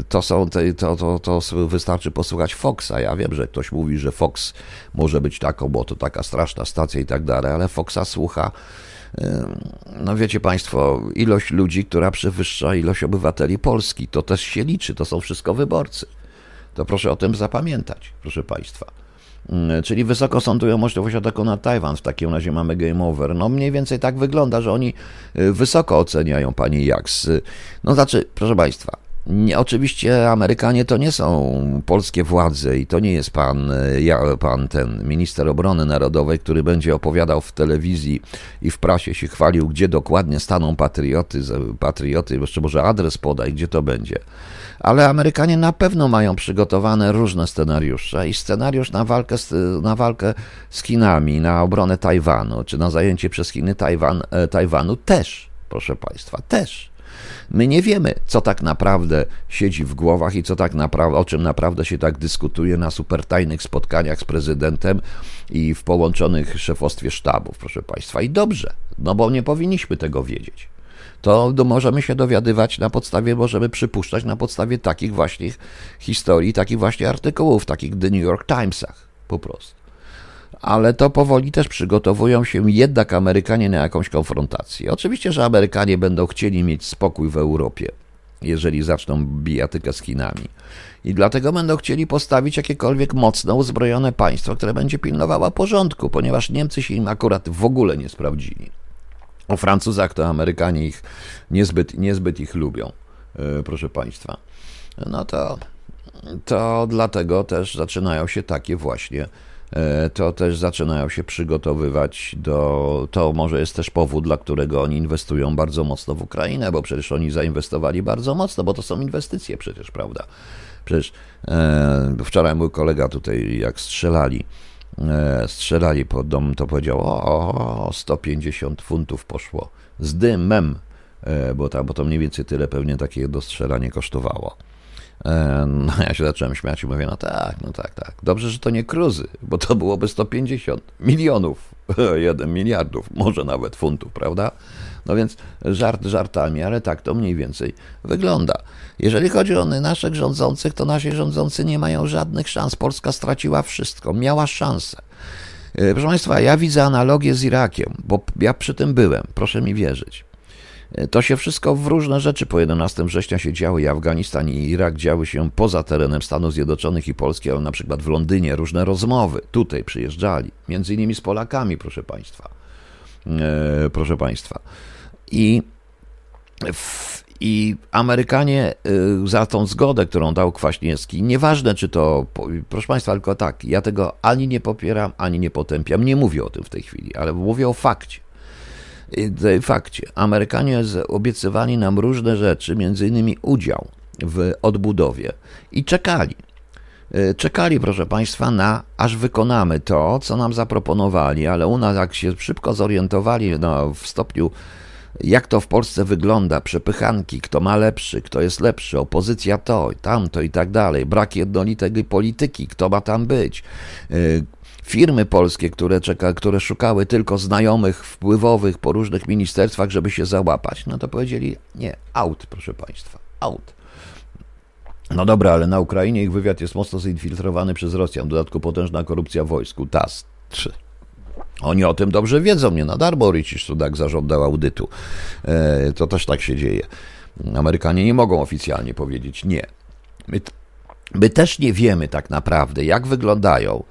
to są, to, to, to wystarczy posłuchać Foxa. Ja wiem, że ktoś mówi, że Fox może być taką, bo to taka straszna stacja i tak dalej, ale Foxa słucha no wiecie Państwo, ilość ludzi, która przewyższa ilość obywateli Polski, to też się liczy, to są wszystko wyborcy. To proszę o tym zapamiętać, proszę Państwa. Czyli wysoko sądują możliwość ataku na Tajwan. W takim razie mamy game over. No mniej więcej tak wygląda, że oni y, wysoko oceniają pani Jaks. No znaczy, proszę Państwa, nie, oczywiście Amerykanie to nie są polskie władze i to nie jest pan, ja, pan ten minister obrony narodowej, który będzie opowiadał w telewizji i w prasie się chwalił, gdzie dokładnie staną patrioty, patrioty, jeszcze może adres podaj, gdzie to będzie. Ale Amerykanie na pewno mają przygotowane różne scenariusze i scenariusz na walkę na walkę z Chinami, na obronę Tajwanu, czy na zajęcie przez Chiny Tajwan, e, Tajwanu też, proszę Państwa, też. My nie wiemy, co tak naprawdę siedzi w głowach i co tak naprawdę, o czym naprawdę się tak dyskutuje na supertajnych spotkaniach z prezydentem i w połączonych szefostwie sztabów, proszę Państwa. I dobrze, no bo nie powinniśmy tego wiedzieć. To możemy się dowiadywać na podstawie, możemy przypuszczać na podstawie takich właśnie historii, takich właśnie artykułów, takich The New York Timesach, po prostu ale to powoli też przygotowują się jednak Amerykanie na jakąś konfrontację. Oczywiście, że Amerykanie będą chcieli mieć spokój w Europie, jeżeli zaczną bijatykę z Chinami. I dlatego będą chcieli postawić jakiekolwiek mocno uzbrojone państwo, które będzie pilnowało porządku, ponieważ Niemcy się im akurat w ogóle nie sprawdzili. O Francuzach to Amerykanie ich niezbyt, niezbyt ich lubią, e, proszę Państwa. No to, to dlatego też zaczynają się takie właśnie to też zaczynają się przygotowywać do. To może jest też powód, dla którego oni inwestują bardzo mocno w Ukrainę, bo przecież oni zainwestowali bardzo mocno, bo to są inwestycje przecież, prawda? Przecież e, wczoraj mój kolega tutaj, jak strzelali, e, strzelali pod dom, to powiedział: O, o 150 funtów poszło z dymem, e, bo, ta, bo to mniej więcej tyle pewnie takie dostrzelanie kosztowało. E, no ja się zacząłem śmiać i mówię, no tak, no tak, tak. Dobrze, że to nie kruzy, bo to byłoby 150 milionów, [laughs] 1 miliardów, może nawet funtów, prawda? No więc żart żartami, ale tak to mniej więcej wygląda. Jeżeli chodzi o naszych rządzących, to nasi rządzący nie mają żadnych szans. Polska straciła wszystko, miała szansę. E, proszę Państwa, ja widzę analogię z Irakiem, bo ja przy tym byłem, proszę mi wierzyć. To się wszystko w różne rzeczy po 11 września się działy i Afganistan i Irak działy się poza terenem Stanów Zjednoczonych i Polski, ale na przykład w Londynie różne rozmowy tutaj przyjeżdżali, między innymi z Polakami, proszę Państwa. E, proszę Państwa. I w, i Amerykanie e, za tą zgodę, którą dał Kwaśniewski, nieważne czy to, proszę Państwa, tylko tak, ja tego ani nie popieram, ani nie potępiam, nie mówię o tym w tej chwili, ale mówię o fakcie fakcie, Amerykanie obiecywali nam różne rzeczy, między innymi udział w odbudowie i czekali. E, czekali, proszę Państwa, na aż wykonamy to, co nam zaproponowali, ale u nas, jak się szybko zorientowali no, w stopniu, jak to w Polsce wygląda, przepychanki, kto ma lepszy, kto jest lepszy, opozycja to, tamto i tak dalej, brak jednolitej polityki, kto ma tam być, e, firmy polskie, które, czeka, które szukały tylko znajomych wpływowych po różnych ministerstwach, żeby się załapać, no to powiedzieli nie, out, proszę Państwa, out. No dobra, ale na Ukrainie ich wywiad jest mocno zinfiltrowany przez Rosjan. W dodatku potężna korupcja w wojsku. TAS 3. Oni o tym dobrze wiedzą, nie na darmo Richie Sudak zażądał audytu. E, to też tak się dzieje. Amerykanie nie mogą oficjalnie powiedzieć nie. My, my też nie wiemy tak naprawdę, jak wyglądają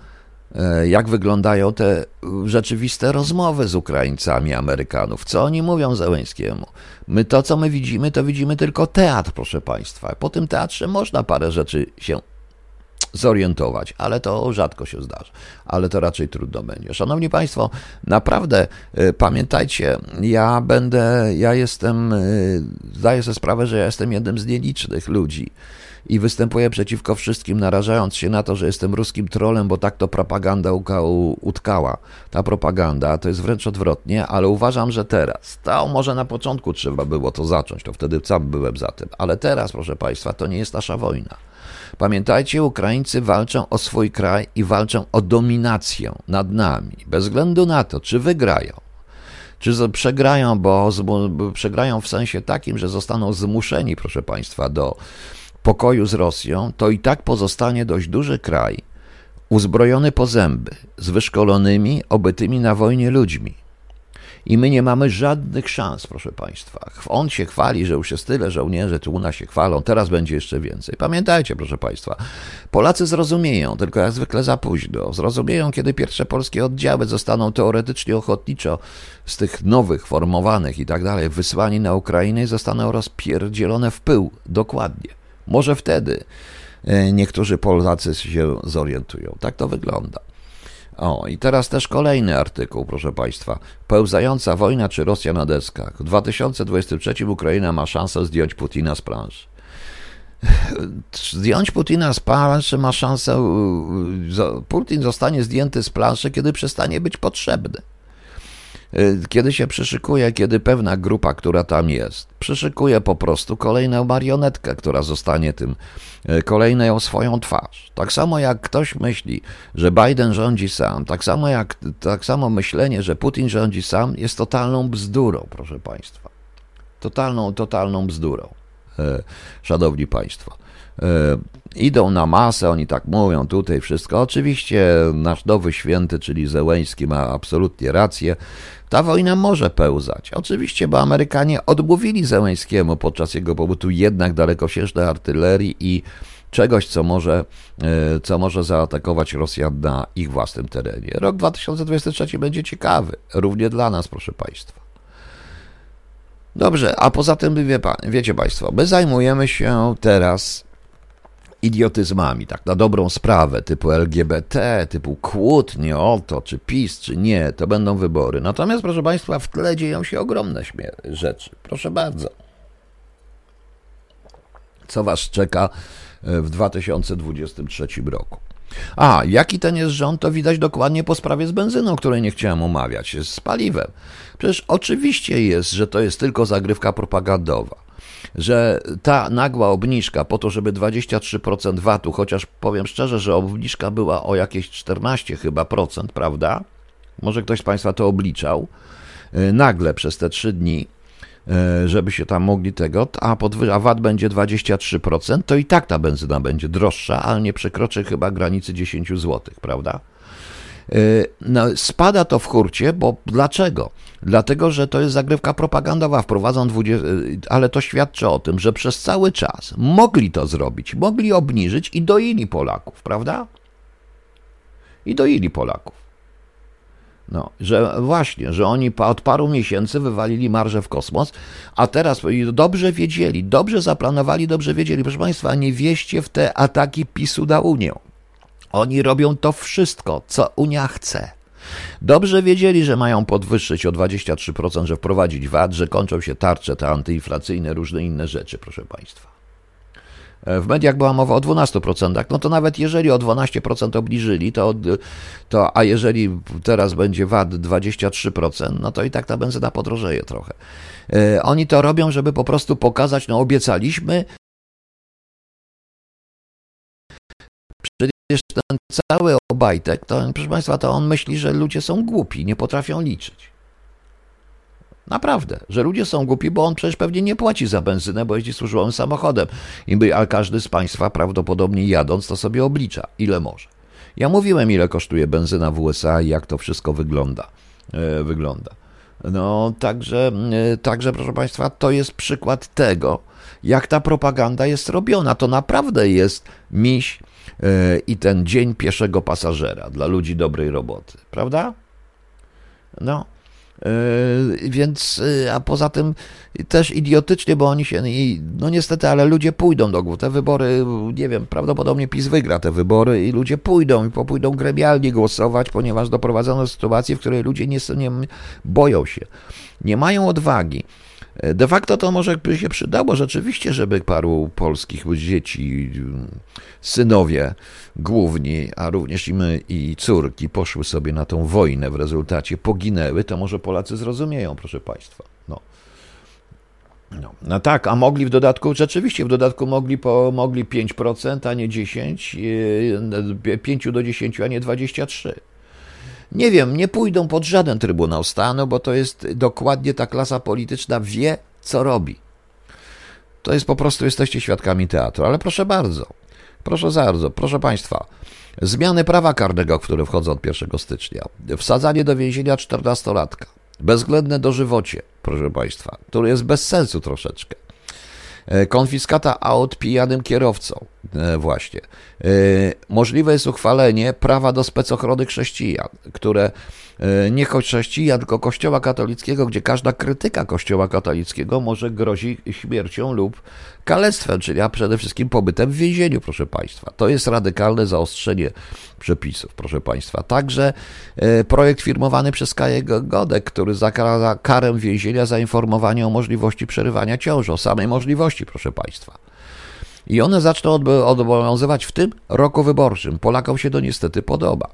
jak wyglądają te rzeczywiste rozmowy z Ukraińcami, Amerykanów, co oni mówią Zełęskiemu. My to, co my widzimy, to widzimy tylko teatr, proszę Państwa. Po tym teatrze można parę rzeczy się zorientować, ale to rzadko się zdarza, ale to raczej trudno będzie. Szanowni Państwo, naprawdę y, pamiętajcie, ja będę, ja jestem, y, zdaję sobie sprawę, że ja jestem jednym z nielicznych ludzi i występuję przeciwko wszystkim, narażając się na to, że jestem ruskim trolem, bo tak to propaganda utkała. Ta propaganda to jest wręcz odwrotnie, ale uważam, że teraz, to może na początku trzeba było to zacząć, to wtedy sam byłem za tym, ale teraz, proszę Państwa, to nie jest nasza wojna. Pamiętajcie, Ukraińcy walczą o swój kraj i walczą o dominację nad nami, bez względu na to, czy wygrają, czy przegrają, bo przegrają w sensie takim, że zostaną zmuszeni, proszę Państwa, do pokoju z Rosją, to i tak pozostanie dość duży kraj, uzbrojony po zęby, z wyszkolonymi, obytymi na wojnie ludźmi. I my nie mamy żadnych szans, proszę Państwa. On się chwali, że już jest tyle żołnierzy, tu u nas się chwalą, teraz będzie jeszcze więcej. Pamiętajcie, proszę Państwa, Polacy zrozumieją, tylko jak zwykle za późno. Zrozumieją, kiedy pierwsze polskie oddziały zostaną teoretycznie ochotniczo z tych nowych, formowanych i tak dalej, wysłani na Ukrainę i zostaną rozpierdzielone w pył. Dokładnie. Może wtedy e, niektórzy Polacy się zorientują. Tak to wygląda. O, i teraz też kolejny artykuł, proszę Państwa. Pełzająca wojna czy Rosja na deskach. W 2023 Ukraina ma szansę zdjąć Putina z planszy. Zdjąć Putina z planszy ma szansę. Putin zostanie zdjęty z planszy, kiedy przestanie być potrzebny. Y, kiedy się przyszykuje, kiedy pewna grupa, która tam jest, przyszykuje po prostu kolejną marionetkę, która zostanie tym, y, kolejną swoją twarz. Tak samo jak ktoś myśli, że Biden rządzi sam, tak samo jak tak samo myślenie, że Putin rządzi sam, jest totalną bzdurą, proszę Państwa. Totalną, totalną bzdurą, y, szanowni Państwo. Idą na masę, oni tak mówią, tutaj wszystko. Oczywiście nasz nowy święty, czyli Zełęński, ma absolutnie rację. Ta wojna może pełzać. Oczywiście, bo Amerykanie odmówili Zełęńskiemu podczas jego pobytu jednak dalekosiężnej artylerii i czegoś, co może, e, co może zaatakować Rosjan na ich własnym terenie. Rok 2023 będzie ciekawy, równie dla nas, proszę Państwa. Dobrze, a poza tym, wie, wiecie Państwo, my zajmujemy się teraz idiotyzmami, tak na dobrą sprawę, typu LGBT, typu kłótnie o to, czy PiS, czy nie, to będą wybory. Natomiast, proszę Państwa, w tle dzieją się ogromne rzeczy. Proszę bardzo. Co Was czeka e, w 2023 roku? A, jaki ten jest rząd, to widać dokładnie po sprawie z benzyną, której nie chciałem omawiać, z paliwem. Przecież oczywiście jest, że to jest tylko zagrywka propagandowa że ta nagła obniżka po to, żeby 23% VAT-u, chociaż powiem szczerze, że obniżka była o jakieś 14 chyba procent, prawda? Może ktoś z Państwa to obliczał. E, nagle przez te 3 dni, e, żeby się tam mogli tego, a, podwy- a VAT będzie 23%, to i tak ta benzyna będzie droższa, ale nie przekroczy chyba granicy 10 zł, prawda? Y, no, spada to w hurcie, bo dlaczego? Dlatego, że to jest zagrywka propagandowa, wprowadzą 20, y, ale to świadczy o tym, że przez cały czas mogli to zrobić, mogli obniżyć i doili Polaków, prawda? I doili Polaków. No, że właśnie, że oni od paru miesięcy wywalili marżę w kosmos, a teraz dobrze wiedzieli, dobrze zaplanowali, dobrze wiedzieli. Proszę Państwa, nie wieście w te ataki PiSu na Unię. Oni robią to wszystko, co Unia chce. Dobrze wiedzieli, że mają podwyższyć o 23%, że wprowadzić VAT, że kończą się tarcze te antyinflacyjne, różne inne rzeczy, proszę Państwa. W mediach była mowa o 12%, no to nawet jeżeli o 12% obniżyli, to, to a jeżeli teraz będzie VAT 23%, no to i tak ta benzyna podrożeje trochę. E, oni to robią, żeby po prostu pokazać, no obiecaliśmy, Przecież ten cały obajtek, to proszę Państwa, to on myśli, że ludzie są głupi, nie potrafią liczyć. Naprawdę, że ludzie są głupi, bo on przecież pewnie nie płaci za benzynę, bo jeździ służbowym samochodem. I a każdy z Państwa prawdopodobnie jadąc to sobie oblicza, ile może. Ja mówiłem, ile kosztuje benzyna w USA i jak to wszystko wygląda. E, wygląda. No, także, e, także, proszę Państwa, to jest przykład tego, jak ta propaganda jest robiona. To naprawdę jest miś i ten dzień pieszego pasażera dla ludzi dobrej roboty, prawda? No. Yy, więc, yy, a poza tym też idiotycznie, bo oni się, no niestety, ale ludzie pójdą do góry. Te wybory, nie wiem, prawdopodobnie PiS wygra te wybory i ludzie pójdą i popójdą gremialnie głosować, ponieważ doprowadzono do sytuacji, w której ludzie nie, nie boją się, nie mają odwagi. De facto to może by się przydało rzeczywiście, żeby paru polskich dzieci, synowie główni, a również i my i córki poszły sobie na tą wojnę, w rezultacie poginęły, to może Polacy zrozumieją, proszę Państwa. No. No, no tak, a mogli w dodatku, rzeczywiście w dodatku mogli, po, mogli 5%, a nie 10, 5 do 10, a nie 23. Nie wiem, nie pójdą pod żaden Trybunał Stanu, bo to jest dokładnie ta klasa polityczna wie, co robi. To jest po prostu, jesteście świadkami teatru. Ale proszę bardzo, proszę bardzo, proszę Państwa, zmiany prawa karnego, które wchodzą od 1 stycznia, wsadzanie do więzienia 14-latka, bezwzględne dożywocie, proszę Państwa, które jest bez sensu troszeczkę. E, konfiskata aut pijanym kierowcą, właśnie. E, możliwe jest uchwalenie prawa do specochrony chrześcijan, które nie chrześcijan, tylko Kościoła katolickiego, gdzie każda krytyka Kościoła katolickiego może grozi śmiercią lub kalectwem, czyli a przede wszystkim pobytem w więzieniu, proszę Państwa. To jest radykalne zaostrzenie przepisów, proszę Państwa. Także e, projekt firmowany przez Kaję Godek, który zakłada karę więzienia za informowanie o możliwości przerywania ciąży, o samej możliwości, proszę Państwa. I one zaczną obowiązywać w tym roku wyborczym. Polakom się to niestety podoba.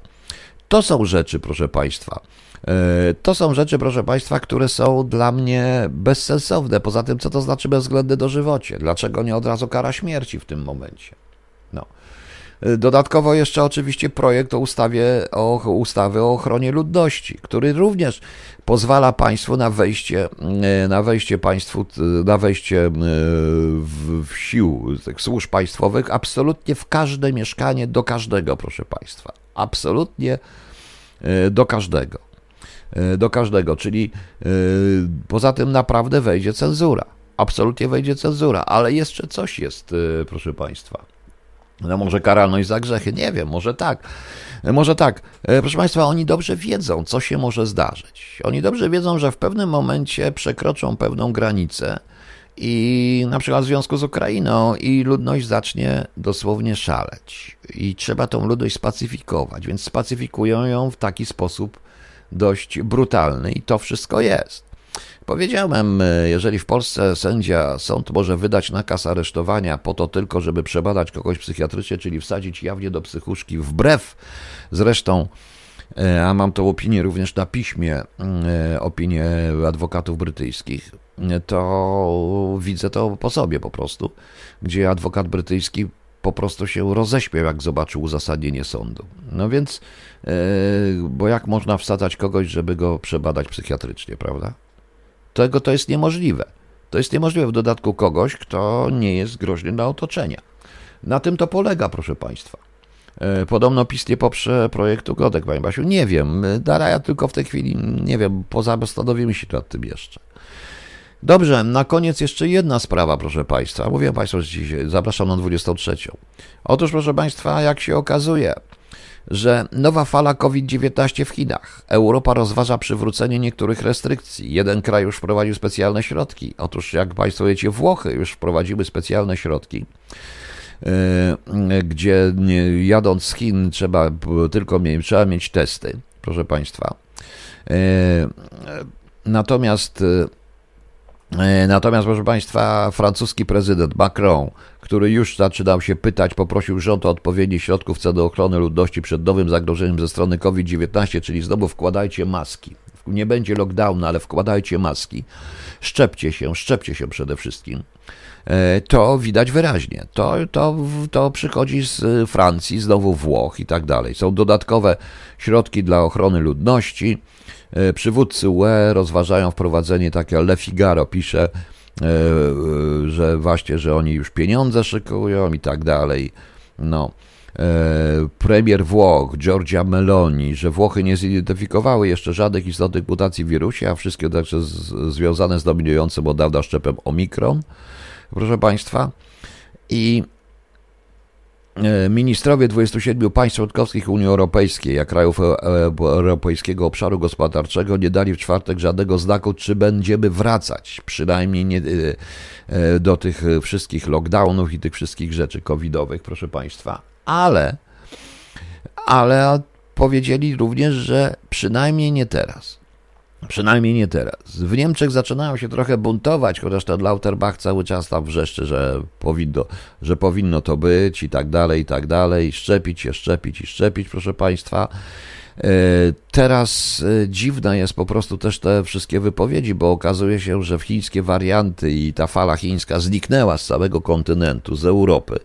To są rzeczy, proszę Państwa. E, to są rzeczy, proszę Państwa, które są dla mnie bezsensowne. Poza tym, co to znaczy bezwzględne dożywocie? Dlaczego nie od razu kara śmierci w tym momencie? E, dodatkowo jeszcze oczywiście projekt o ustawie o, ustawy o ochronie ludności, który również pozwala państwu na wejście, e, na wejście państwu, na wejście w, w sił tych służb państwowych absolutnie w każde mieszkanie do każdego, proszę państwa. Absolutnie do każdego. Do każdego, czyli poza tym naprawdę wejdzie cenzura. Absolutnie wejdzie cenzura, ale jeszcze coś jest, proszę Państwa. No może karalność za grzechy, nie wiem, może tak. Może tak. Proszę Państwa, oni dobrze wiedzą, co się może zdarzyć. Oni dobrze wiedzą, że w pewnym momencie przekroczą pewną granicę i na przykład w związku z Ukrainą i ludność zacznie dosłownie szaleć. I trzeba tą ludność spacyfikować, więc spacyfikują ją w taki sposób, dość brutalny i to wszystko jest. Powiedziałem, e, jeżeli w Polsce sędzia, sąd może wydać nakaz aresztowania po to tylko, żeby przebadać kogoś psychiatrycznie, czyli wsadzić jawnie do psychuszki, wbrew zresztą, e, a mam tą opinię również na piśmie, e, opinię adwokatów brytyjskich, to widzę to po sobie po prostu, gdzie adwokat brytyjski po prostu się roześmiał, jak zobaczył uzasadnienie sądu. No więc, bo jak można wsadzać kogoś, żeby go przebadać psychiatrycznie, prawda? Tego to jest niemożliwe. To jest niemożliwe w dodatku kogoś, kto nie jest groźny dla otoczenia. Na tym to polega, proszę Państwa. E, podobno PiS nie poprze projektu Godek, Panie Basiu. Nie wiem, ja tylko w tej chwili, nie wiem, pozastanowimy się nad tym jeszcze. Dobrze, na koniec jeszcze jedna sprawa, proszę Państwa. Mówiłem Państwu, że dzisiaj zapraszam na 23. Otóż, proszę Państwa, jak się okazuje, że nowa fala COVID-19 w Chinach. Europa rozważa przywrócenie niektórych restrykcji. Jeden kraj już wprowadził specjalne środki. Otóż, jak Państwo wiecie, Włochy już wprowadziły specjalne środki, e, gdzie jadąc z Chin trzeba tylko mieć, trzeba mieć testy, proszę Państwa. E, natomiast E, natomiast, proszę Państwa, francuski prezydent Macron, który już zaczynał się pytać, poprosił rząd o odpowiednie środków w celu ochrony ludności przed nowym zagrożeniem ze strony COVID-19, czyli znowu wkładajcie maski. Nie będzie lockdownu, ale wkładajcie maski. Szczepcie się, szczepcie się przede wszystkim. E, to widać wyraźnie. To, to, to przychodzi z Francji, znowu Włoch i tak dalej. Są dodatkowe środki dla ochrony ludności E, przywódcy UE rozważają wprowadzenie takie, Le Figaro pisze, e, że właśnie, że oni już pieniądze szykują i tak dalej. No. Premier Włoch, Giorgia Meloni, że Włochy nie zidentyfikowały jeszcze żadnych istotnych mutacji w wirusie, a wszystkie także związane z dominującym od dawna szczepem Omikron, proszę Państwa. I E, ministrowie 27 państw członkowskich Unii Europejskiej, jak krajów e, Europejskiego Obszaru Gospodarczego nie dali w czwartek żadnego znaku, czy będziemy wracać, przynajmniej nie, e, do tych wszystkich lockdownów i tych wszystkich rzeczy covidowych, proszę Państwa. Ale, ale powiedzieli również, że przynajmniej nie teraz. Przynajmniej nie teraz. W Niemczech zaczynają się trochę buntować, chociaż ten Lauterbach cały czas tam wrzeszczy, że powinno, że powinno to być i tak dalej, i tak dalej. Szczepić się, szczepić i szczepić, proszę Państwa. E, teraz e, dziwna jest po prostu też te wszystkie wypowiedzi, bo okazuje się, że chińskie warianty i ta fala chińska zniknęła z całego kontynentu, z Europy.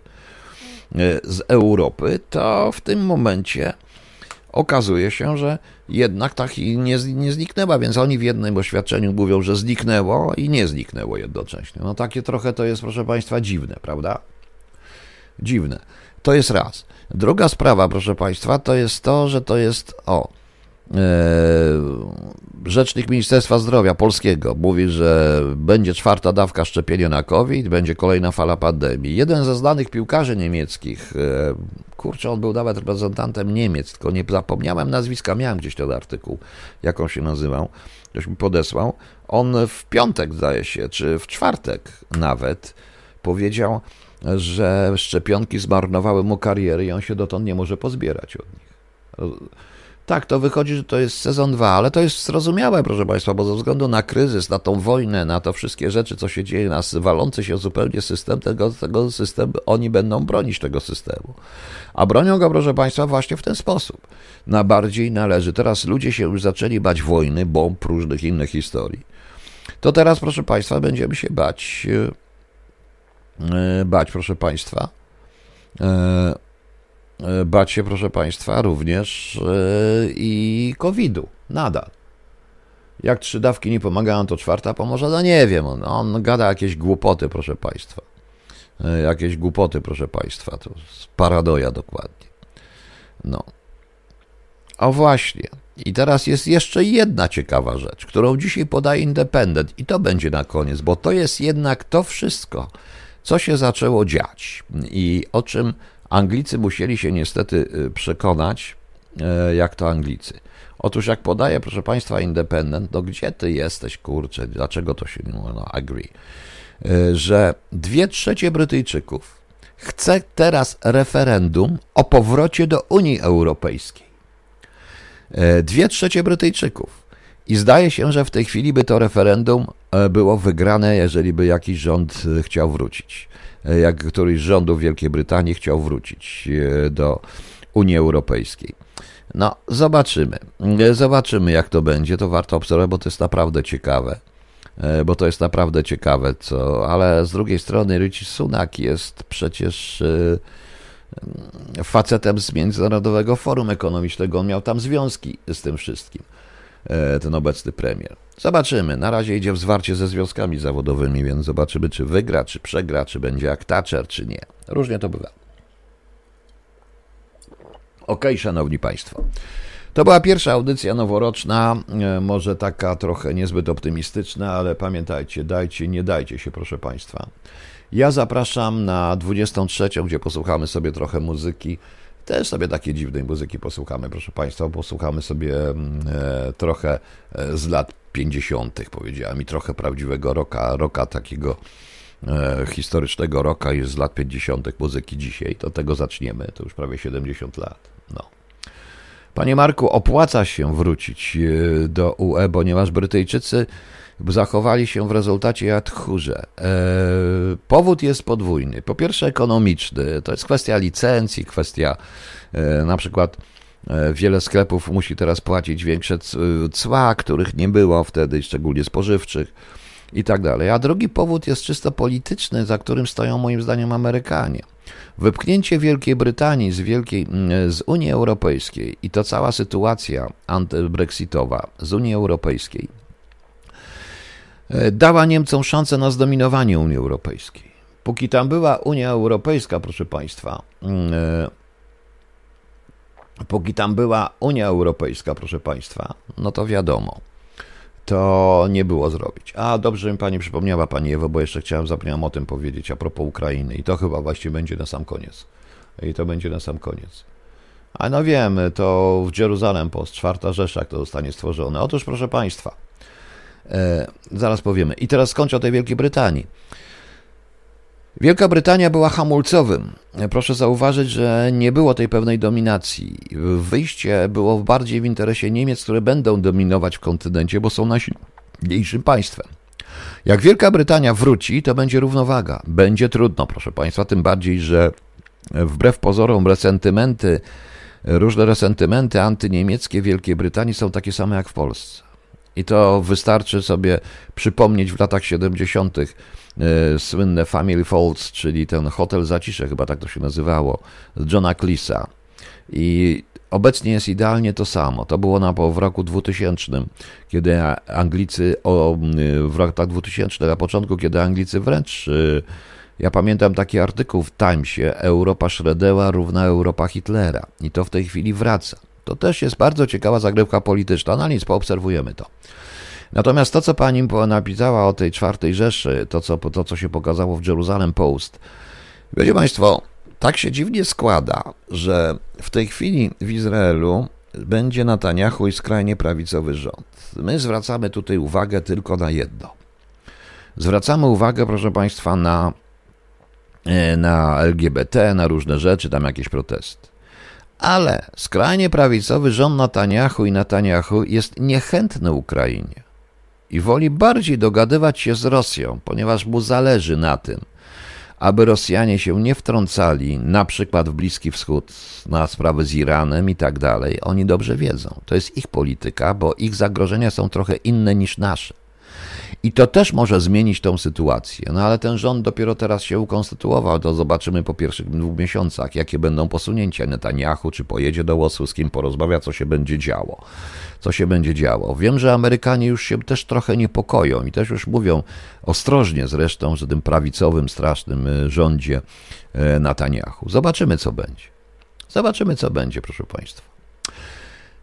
E, z Europy, to w tym momencie okazuje się, że jednak tak nie, nie zniknęła, więc oni w jednym oświadczeniu mówią, że zniknęło i nie zniknęło jednocześnie. No takie trochę to jest, proszę Państwa, dziwne, prawda? Dziwne. To jest raz. Druga sprawa, proszę Państwa, to jest to, że to jest, o, rzecznik Ministerstwa Zdrowia Polskiego mówi, że będzie czwarta dawka szczepienia na COVID, będzie kolejna fala pandemii. Jeden ze znanych piłkarzy niemieckich, e, kurczę, on był nawet reprezentantem Niemiec, tylko nie zapomniałem nazwiska, miałem gdzieś ten artykuł, jak on się nazywał, ktoś mi podesłał. On w piątek, zdaje się, czy w czwartek nawet, powiedział, że szczepionki zmarnowały mu karierę i on się dotąd nie może pozbierać od nich. Tak, to wychodzi, że to jest sezon 2, ale to jest zrozumiałe, proszę Państwa, bo ze względu na kryzys, na tą wojnę, na to wszystkie rzeczy, co się dzieje, na walący się zupełnie system, tego, tego systemu, oni będą bronić tego systemu. A bronią go, proszę Państwa, właśnie w ten sposób. Na bardziej należy. Teraz ludzie się już zaczęli bać wojny, bomb, różnych innych historii. To teraz, proszę Państwa, będziemy się bać, e, bać, proszę Państwa, e, E, bać się, proszę Państwa, również e, i COVID-u. Nadal. Jak trzy dawki nie pomagają, to czwarta pomoże? No nie wiem. On, on gada jakieś głupoty, proszę Państwa. E, jakieś głupoty, proszę Państwa. To paradoja dokładnie. No. O właśnie. I teraz jest jeszcze jedna ciekawa rzecz, którą dzisiaj podaje Independent i to będzie na koniec, bo to jest jednak to wszystko, co się zaczęło dziać i o czym Anglicy musieli się niestety y, przekonać, e, jak to Anglicy. Otóż jak podaje, proszę Państwa, Independent, no gdzie ty jesteś, kurczę, dlaczego to się nie no, agree, e, że dwie trzecie Brytyjczyków chce teraz referendum o powrocie do Unii Europejskiej. Dwie trzecie Brytyjczyków. I zdaje się, że w tej chwili by to referendum było wygrane, jeżeli by jakiś rząd chciał wrócić. E, jak któryś z rządów Wielkiej Brytanii chciał wrócić e, do Unii Europejskiej. No, zobaczymy. E, zobaczymy, jak to będzie. To warto obserwować, bo to jest naprawdę ciekawe. Bo to jest naprawdę ciekawe, co. Ale z drugiej strony, Richie Sunak jest przecież facetem z Międzynarodowego Forum Ekonomicznego. On miał tam związki z tym wszystkim. E, ten obecny premier. Zobaczymy. Na razie idzie w zwarcie ze związkami zawodowymi, więc zobaczymy, czy wygra, czy przegra, czy będzie jak Thatcher, czy nie. Różnie to bywa. Ok, szanowni państwo. To była pierwsza audycja noworoczna, e, może taka trochę niezbyt optymistyczna, ale pamiętajcie, dajcie, nie dajcie się, proszę państwa. Ja zapraszam na 23, gdzie posłuchamy sobie trochę muzyki. Też sobie takiej dziwnej muzyki posłuchamy, proszę Państwa, posłuchamy sobie mm, e, trochę e, z lat 50., powiedziałem, i trochę prawdziwego roka, roka takiego e, historycznego roka jest z lat 50. muzyki dzisiaj. To tego zaczniemy, to już prawie 70 lat. No. Panie Marku, opłaca się wrócić do UE, ponieważ Brytyjczycy zachowali się w rezultacie jak tchórze. E, powód jest podwójny. Po pierwsze ekonomiczny, to jest kwestia licencji, kwestia e, na przykład e, wiele sklepów musi teraz płacić większe cła, których nie było wtedy, szczególnie spożywczych i tak dalej. A drugi powód jest czysto polityczny, za którym stoją moim zdaniem Amerykanie. Wypchnięcie Wielkiej Brytanii z, Wielkiej, z Unii Europejskiej i to cała sytuacja antybrexitowa z Unii Europejskiej dała Niemcom szansę na zdominowanie Unii Europejskiej. Póki tam była Unia Europejska, proszę Państwa, mm, e, póki tam była Unia Europejska, proszę Państwa, no to wiadomo, to nie było zrobić. A dobrze, mi Pani przypomniała, Pani Ewo, bo jeszcze chciałem, zapomniałem o tym powiedzieć a propos Ukrainy i to chyba właściwie będzie na sam koniec. I to będzie na sam koniec. A no wiemy, to w Jeruzalem Post, czwarta Rzesza, to zostanie stworzone. Otóż, proszę Państwa, e, zaraz powiemy. I teraz skończę o tej Wielkiej Brytanii. Wielka Brytania była hamulcowym. Proszę zauważyć, że nie było tej pewnej dominacji. Wyjście było bardziej w interesie Niemiec, które będą dominować w kontynencie, bo są najsilniejszym państwem. Jak Wielka Brytania wróci, to będzie równowaga. Będzie trudno, proszę Państwa, tym bardziej, że wbrew pozorom resentymenty, różne resentymenty antyniemieckie w Wielkiej Brytanii są takie same jak w Polsce. I to wystarczy sobie przypomnieć w latach 70. E, słynne Family Falls, czyli ten hotel Zacisze, chyba tak to się nazywało, z Johna Cleesa. I obecnie jest idealnie to samo. To było na, w roku 2000, kiedy Anglicy, o, w latach 2000, na początku, kiedy Anglicy wręcz, e, ja pamiętam taki artykuł w Timesie, Europa Schroedera równa Europa Hitlera. I to w tej chwili wraca. To też jest bardzo ciekawa zagrywka polityczna, no nic, poobserwujemy to. Natomiast to, co pani napisała o tej czwartej Rzeszy, to co, to, co się pokazało w Jerusalem Post, wiecie państwo, tak się dziwnie składa, że w tej chwili w Izraelu będzie Netanyahu i skrajnie prawicowy rząd. My zwracamy tutaj uwagę tylko na jedno. Zwracamy uwagę, proszę Państwa, na, e, na LGBT, na różne rzeczy, tam jakieś protesty. Ale skrajnie prawicowy rząd Netanyahu i Netanyahu jest niechętny Ukrainie i woli bardziej dogadywać się z Rosją, ponieważ mu zależy na tym, aby Rosjanie się nie wtrącali, na przykład w Bliski Wschód, na sprawy z Iranem i tak dalej. Oni dobrze wiedzą. To jest ich polityka, bo ich zagrożenia są trochę inne niż nasze. I to też może zmienić tą sytuację. No ale ten rząd dopiero teraz się ukonstytuował, to zobaczymy po pierwszych dwóch miesiącach, jakie będą posunięcia Netanyahu, czy pojedzie do Łosu, z kim porozmawia, co się będzie działo. Co się będzie działo. Wiem, że Amerykanie już się też trochę niepokoją i też już mówią ostrożnie zresztą, że tym prawicowym, strasznym e, rządzie e, Netanyahu. Zobaczymy, co będzie. Zobaczymy, co będzie, proszę Państwa.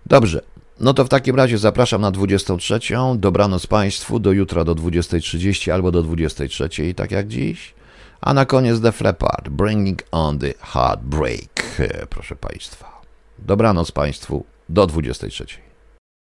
Dobrze. No to w takim razie zapraszam na 23. Dobranoc Państwu, do jutra do 20.30 albo do 23.00, tak jak dziś. A na koniec The Flepard, Bringing on the Heartbreak, proszę Państwa. Dobranoc Państwu, do 23.00.